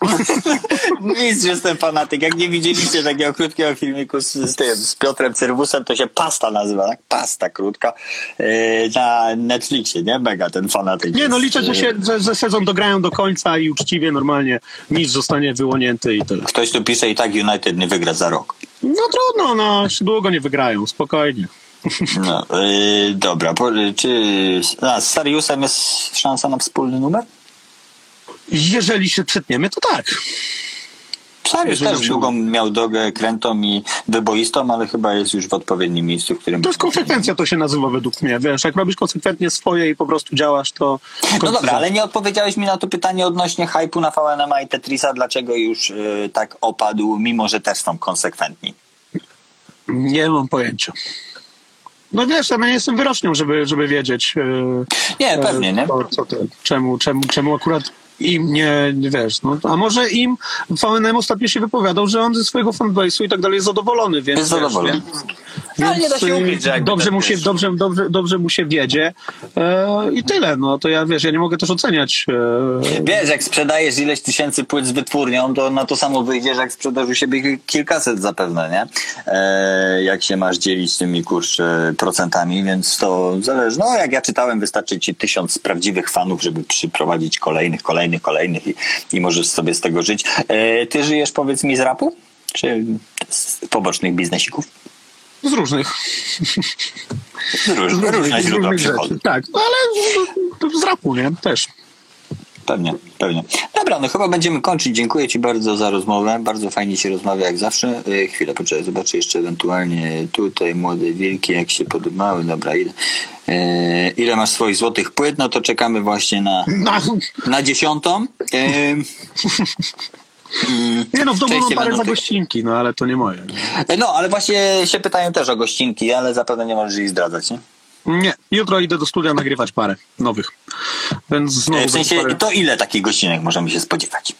Nic, jestem fanatyk. Jak nie widzieliście takiego krótkiego filmiku z, z tym, z Piotrem Cerwusem, to się Pasta nazywa, tak? Pasta krótka. Yy, na Netflixie, nie? Mega ten fanatyk. Nie, no liczę, że, yy, się, że, że sezon dograją do końca i uczciwie, normalnie nic zostanie wyłonięty i tyle. Ktoś tu pisze i tak United nie wygra za rok. No trudno, no, długo nie wygrają, spokojnie. No, yy, dobra, po, czy a, z Sariusem jest szansa na wspólny numer? Jeżeli się przetniemy, to tak. Sarius Jeżeli też się długą miał drogę krętą i wyboistą, ale chyba jest już w odpowiednim miejscu, w którym... To jest konsekwencja, to się nazywa według mnie. Wiesz, jak robisz konsekwentnie swoje i po prostu działasz, to... No dobra, ale nie odpowiedziałeś mi na to pytanie odnośnie hypu na VNM i Tetrisa, dlaczego już yy, tak opadł, mimo że też są konsekwentni. Nie mam pojęcia. No wiesz, ja nie jestem wyrocznią, żeby, żeby wiedzieć... Yy, Nie, pewnie, nie? Co, co czemu, czemu, czemu akurat im nie, wiesz, no, a może im VNM ostatnio się wypowiadał, że on ze swojego fanbase'u i tak dalej jest zadowolony, więc Jest wiesz, zadowolony. Więc, Ale nie da się y, jakby dobrze, tak, mu się, dobrze, dobrze, dobrze mu się wiedzie e, i tyle, no to ja wiesz, ja nie mogę też oceniać e, Wiesz, jak sprzedajesz ileś tysięcy płyt z wytwórnią, to na to samo wyjdziesz, jak sprzedasz u siebie kilkaset zapewne, nie? E, jak się masz dzielić tymi kurczę procentami, więc to zależy. No, jak ja czytałem, wystarczy ci tysiąc prawdziwych fanów, żeby przyprowadzić kolejnych, kolejnych, kolejnych i, i możesz sobie z tego żyć. E, ty żyjesz, powiedz mi, z rapu? Czy z pobocznych biznesików? z różnych, Z róż, różne z źródła różnych przychodu. Tak, no ale z rapu, nie? Też. Pewnie, pewnie. Dobra, no chyba będziemy kończyć. Dziękuję Ci bardzo za rozmowę. Bardzo fajnie się rozmawia jak zawsze. E, chwilę, poczekaj, zobaczę jeszcze ewentualnie tutaj młode wilki, jak się podobały. Dobra, ile, e, ile masz swoich złotych płyt? No to czekamy właśnie na, No, na dziesiątą. E, nie no, w domu mam parę za gościnki, no ale to nie moje. no, ale właśnie się pytają też o gościnki, ale zapewne nie możesz ich zdradzać, nie? Nie, jutro idę do studia nagrywać parę nowych, więc znowu E, W sensie, parę, to ile takich gościnek możemy się spodziewać?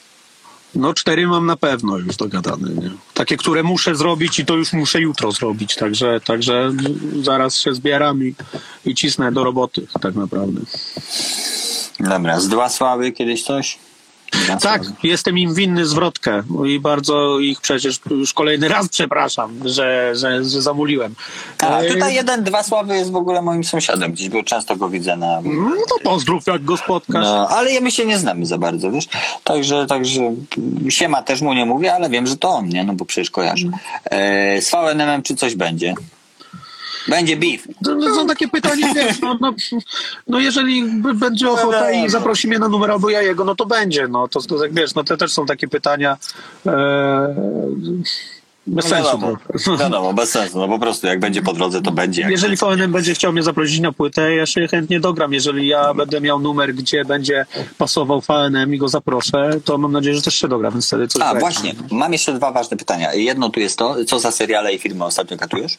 no cztery mam na pewno już dogadane, nie? Takie, które muszę zrobić i to już muszę jutro zrobić, także, także zaraz się zbieram i, i cisnę do roboty tak naprawdę. Dobra, z dwa sławy kiedyś coś? Tak, jestem im winny zwrotkę i bardzo ich przecież już kolejny raz przepraszam, że, że, że zamuliłem. A, E, tutaj jeden, dwa sławy jest w ogóle moim sąsiadem gdzieś, bo często go widzę na... No to pozdrów, jak go spotkasz. No, ale my się nie znamy za bardzo, wiesz? Także, także siema też mu nie mówię, ale wiem, że to on, nie? No bo przecież kojarzę. E, z VNM czy coś będzie? Będzie beef. To, to są takie pytania, wiesz, no, no, no jeżeli będzie ochota i zaprosi mnie na numer albo ja jego, no to będzie, no to, to jak wiesz, no to też są takie pytania e, bez sensu. Wiadomo, no. wiadomo, bez sensu. No po prostu jak będzie po drodze, to będzie. Jeżeli VNM będzie chciał mnie zaprosić na płytę, ja się chętnie dogram. Jeżeli ja będę miał numer, gdzie będzie pasował VNM i go zaproszę, to mam nadzieję, że też się dogra, więc wtedy coś A, będzie. właśnie. Mam jeszcze dwa ważne pytania. Jedno tu jest to, co za seriale i filmy ostatnio katujesz?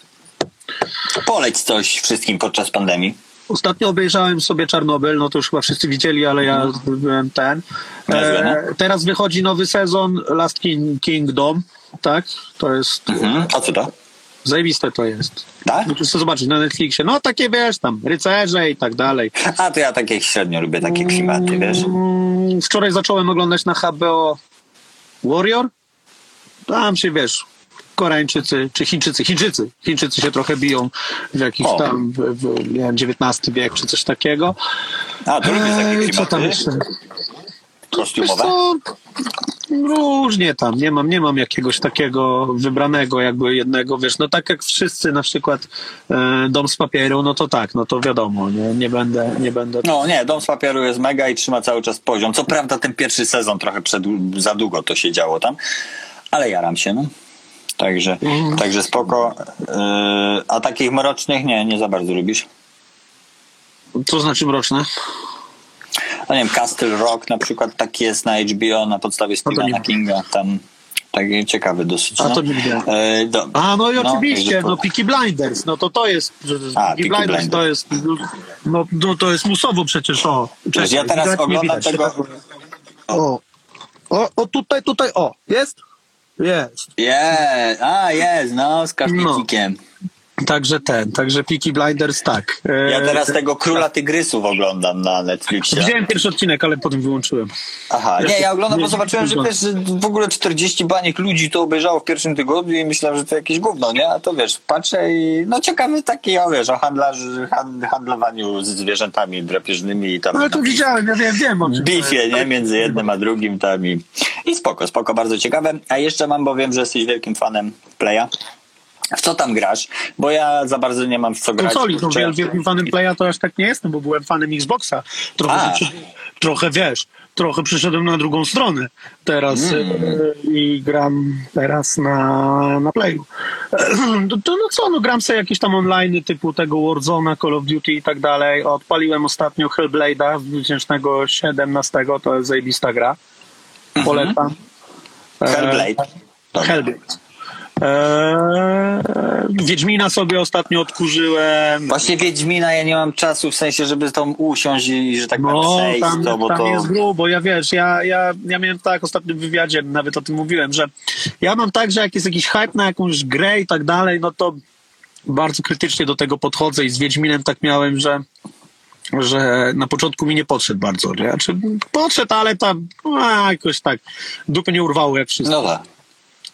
Poleć coś wszystkim podczas pandemii. Ostatnio obejrzałem sobie Czarnobyl, no to już chyba wszyscy widzieli, ale ja byłem ten. E, teraz wychodzi nowy sezon Last King, Kingdom, tak? To jest, Mhm. A co to? zajebiste to jest. Tak? Musisz to zobaczyć na Netflixie. No takie wiesz, tam rycerze i tak dalej. A to ja takie średnio lubię takie klimaty, wiesz? Mm, Wczoraj zacząłem oglądać na HBO Warrior. Tam się wiesz, Koreańczycy czy Chińczycy, Chińczycy, Chińczycy się trochę biją w jakiś O. tam, w, w, nie wiem, XIX wiek czy coś takiego. A, to lubisz takie Eee, co tam jeszcze? Kostiumowe? różnie tam, nie mam, nie mam jakiegoś takiego wybranego jakby jednego, wiesz, no tak jak wszyscy na przykład e, Dom z papieru, no to tak, no to wiadomo, nie, nie będę, nie będę No nie, Dom z papieru jest mega i trzyma cały czas poziom. Co prawda ten pierwszy sezon trochę przed, za długo to się działo tam, ale jaram się, no. Także, także spoko. Yy, a takich mrocznych nie, nie za bardzo lubisz. Co znaczy mroczne? No nie wiem, Castle Rock na przykład taki jest na HBO na podstawie No Stephena Kinga. Tam taki ciekawy dosyć. A no. to nie widziałem. Yy, do, A, no i no, oczywiście, no po- Peaky Blinders, no to to jest, A, Peaky Peaky Blinders to jest, no, no to jest musowo przecież, o. Wiesz, ja teraz oglądam tego... O, o, o tutaj, tutaj, o, jest? Jest. Jest, a ah, jest, no, z kaszniecikiem. Także ten, także Peaky Blinders tak. E, Ja teraz tego Króla Tygrysów oglądam na Netflixie. Widziałem pierwszy odcinek, ale potem wyłączyłem. Aha, nie, ja oglądam, bo zobaczyłem, że wiesz, w ogóle 40 baniek ludzi to obejrzało w pierwszym tygodniu i myślałem, że to jakieś gówno, nie? A to wiesz, patrzę i no ciekawy taki, o wiesz, o handlarzy, hand, handlowaniu z zwierzętami drapieżnymi i tam No ale to widziałem, ja wiem, wiem o czym bifie, nie? Między jednym a drugim tam i, i spoko, spoko, bardzo ciekawe. A jeszcze mam, bo wiem, że jesteś wielkim fanem Playa. W co tam grasz? Bo ja za bardzo nie mam w co grać. Konsoli, no wielkim fanem Playa to aż tak nie jestem, bo byłem fanem Xboxa. Trochę, trochę wiesz, trochę przyszedłem na drugą stronę teraz Mm. e, i gram teraz na, na Playu. To, to no co, no gram sobie jakieś tam online typu tego Warzona, Call of Duty i tak dalej. Odpaliłem ostatnio Hellblade'a z 2017, to jest zajebista gra. Polecam. E, Hellblade. Dobra. Hellblade. Eee, Wiedźmina sobie ostatnio odkurzyłem. Właśnie Wiedźmina ja nie mam czasu, w sensie, żeby tam usiąść i, że tak powiem, No, przejść tam, to, bo tam to... jest grubo. Ja wiesz, ja, ja, ja miałem tak w wywiadzie, nawet o tym mówiłem, że ja mam tak, że jak jest jakiś hype na jakąś grę i tak dalej, no to bardzo krytycznie do tego podchodzę i z Wiedźminem tak miałem, że że na początku mi nie podszedł bardzo. Nie? Znaczy, podszedł, ale tam a, jakoś tak dupy nie urwało jak wszystko. No tak.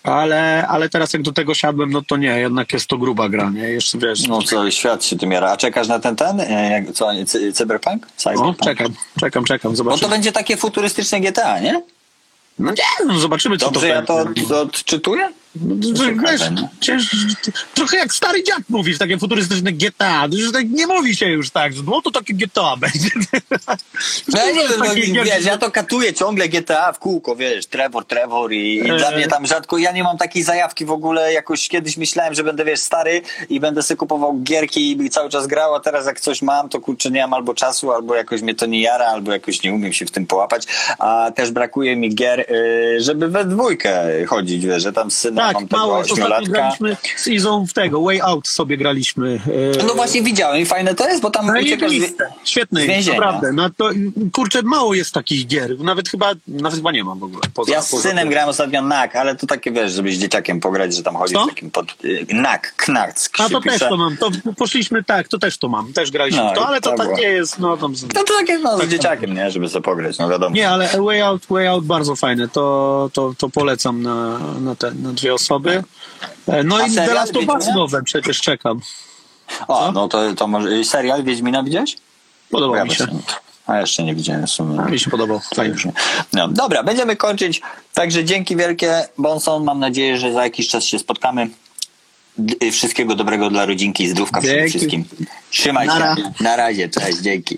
Ale, ale teraz jak do tego siadłem, no to nie, jednak jest to gruba gra, nie? Jeszcze wiesz, No cały świat się tym jara. A czekasz na ten, ten? E, Jak, co, cy, Cyberpunk? no, Cyberpunk? czekam, czekam, czekam, Bo zobaczymy. to będzie takie futurystyczne GTA, nie? No nie, no zobaczymy, co Dobrze to ja będzie. to odczytuję? No, wiesz, cięż, trochę jak stary dziad mówisz, takie futurystyczne GTA. Już tak nie mówi się już tak, że no to takie GTA będzie. No ja nie wiem, no, gier- wiesz, ja to katuję ciągle GTA w kółko, wiesz, Trevor, Trevor i, i E. dla mnie tam rzadko, ja nie mam takiej zajawki w ogóle, jakoś kiedyś myślałem, że będę, wiesz, stary i będę sobie kupował gierki i cały czas grał, a teraz jak coś mam, to kurczę, nie mam albo czasu, albo jakoś mnie to nie jara, albo jakoś nie umiem się w tym połapać, a też brakuje mi gier, y, żeby we dwójkę chodzić, wiesz, że tam z synem mam Tak, tego mało. Ostatnio graliśmy z Izą w tego, Way Out sobie graliśmy. e, No właśnie widziałem i fajne to jest, bo tam uciekasz... Świetny, z więzienia. naprawdę. No to, kurczę, mało jest takich gier. Nawet chyba, nawet chyba nie ma w ogóle. Poza, Ja z poza synem tym. grałem ostatnio NAK, ale to takie wiesz, żeby z dzieciakiem pograć, że tam chodzi Co? takim pod... y, NAK, Knack A to też pisze. to mam. To poszliśmy, tak, to też to mam. Też graliśmy No w to, ale to to tak nie jest, no tam... z- No to takie no, z dzieciakiem, nie? Żeby sobie pograć, no wiadomo. Nie, ale Way Out, Way Out bardzo fajne. To, to, to polecam na, na, te, na dwie osoby. E, No A i The Last of Us nowe przecież czekam. O, no to, to może... Serial Wiedźmina widziałeś? Podobał Ja mi się. A jeszcze nie widziałem w sumie. Mi się podobał. Fajnie. No, dobra, będziemy kończyć. Także dzięki wielkie, Bonson. Mam nadzieję, że za jakiś czas się spotkamy. D- y, Wszystkiego dobrego dla rodzinki, zdrówka przede Dzięki. wszystkim. Trzymaj się. Na razie, cześć, dzięki.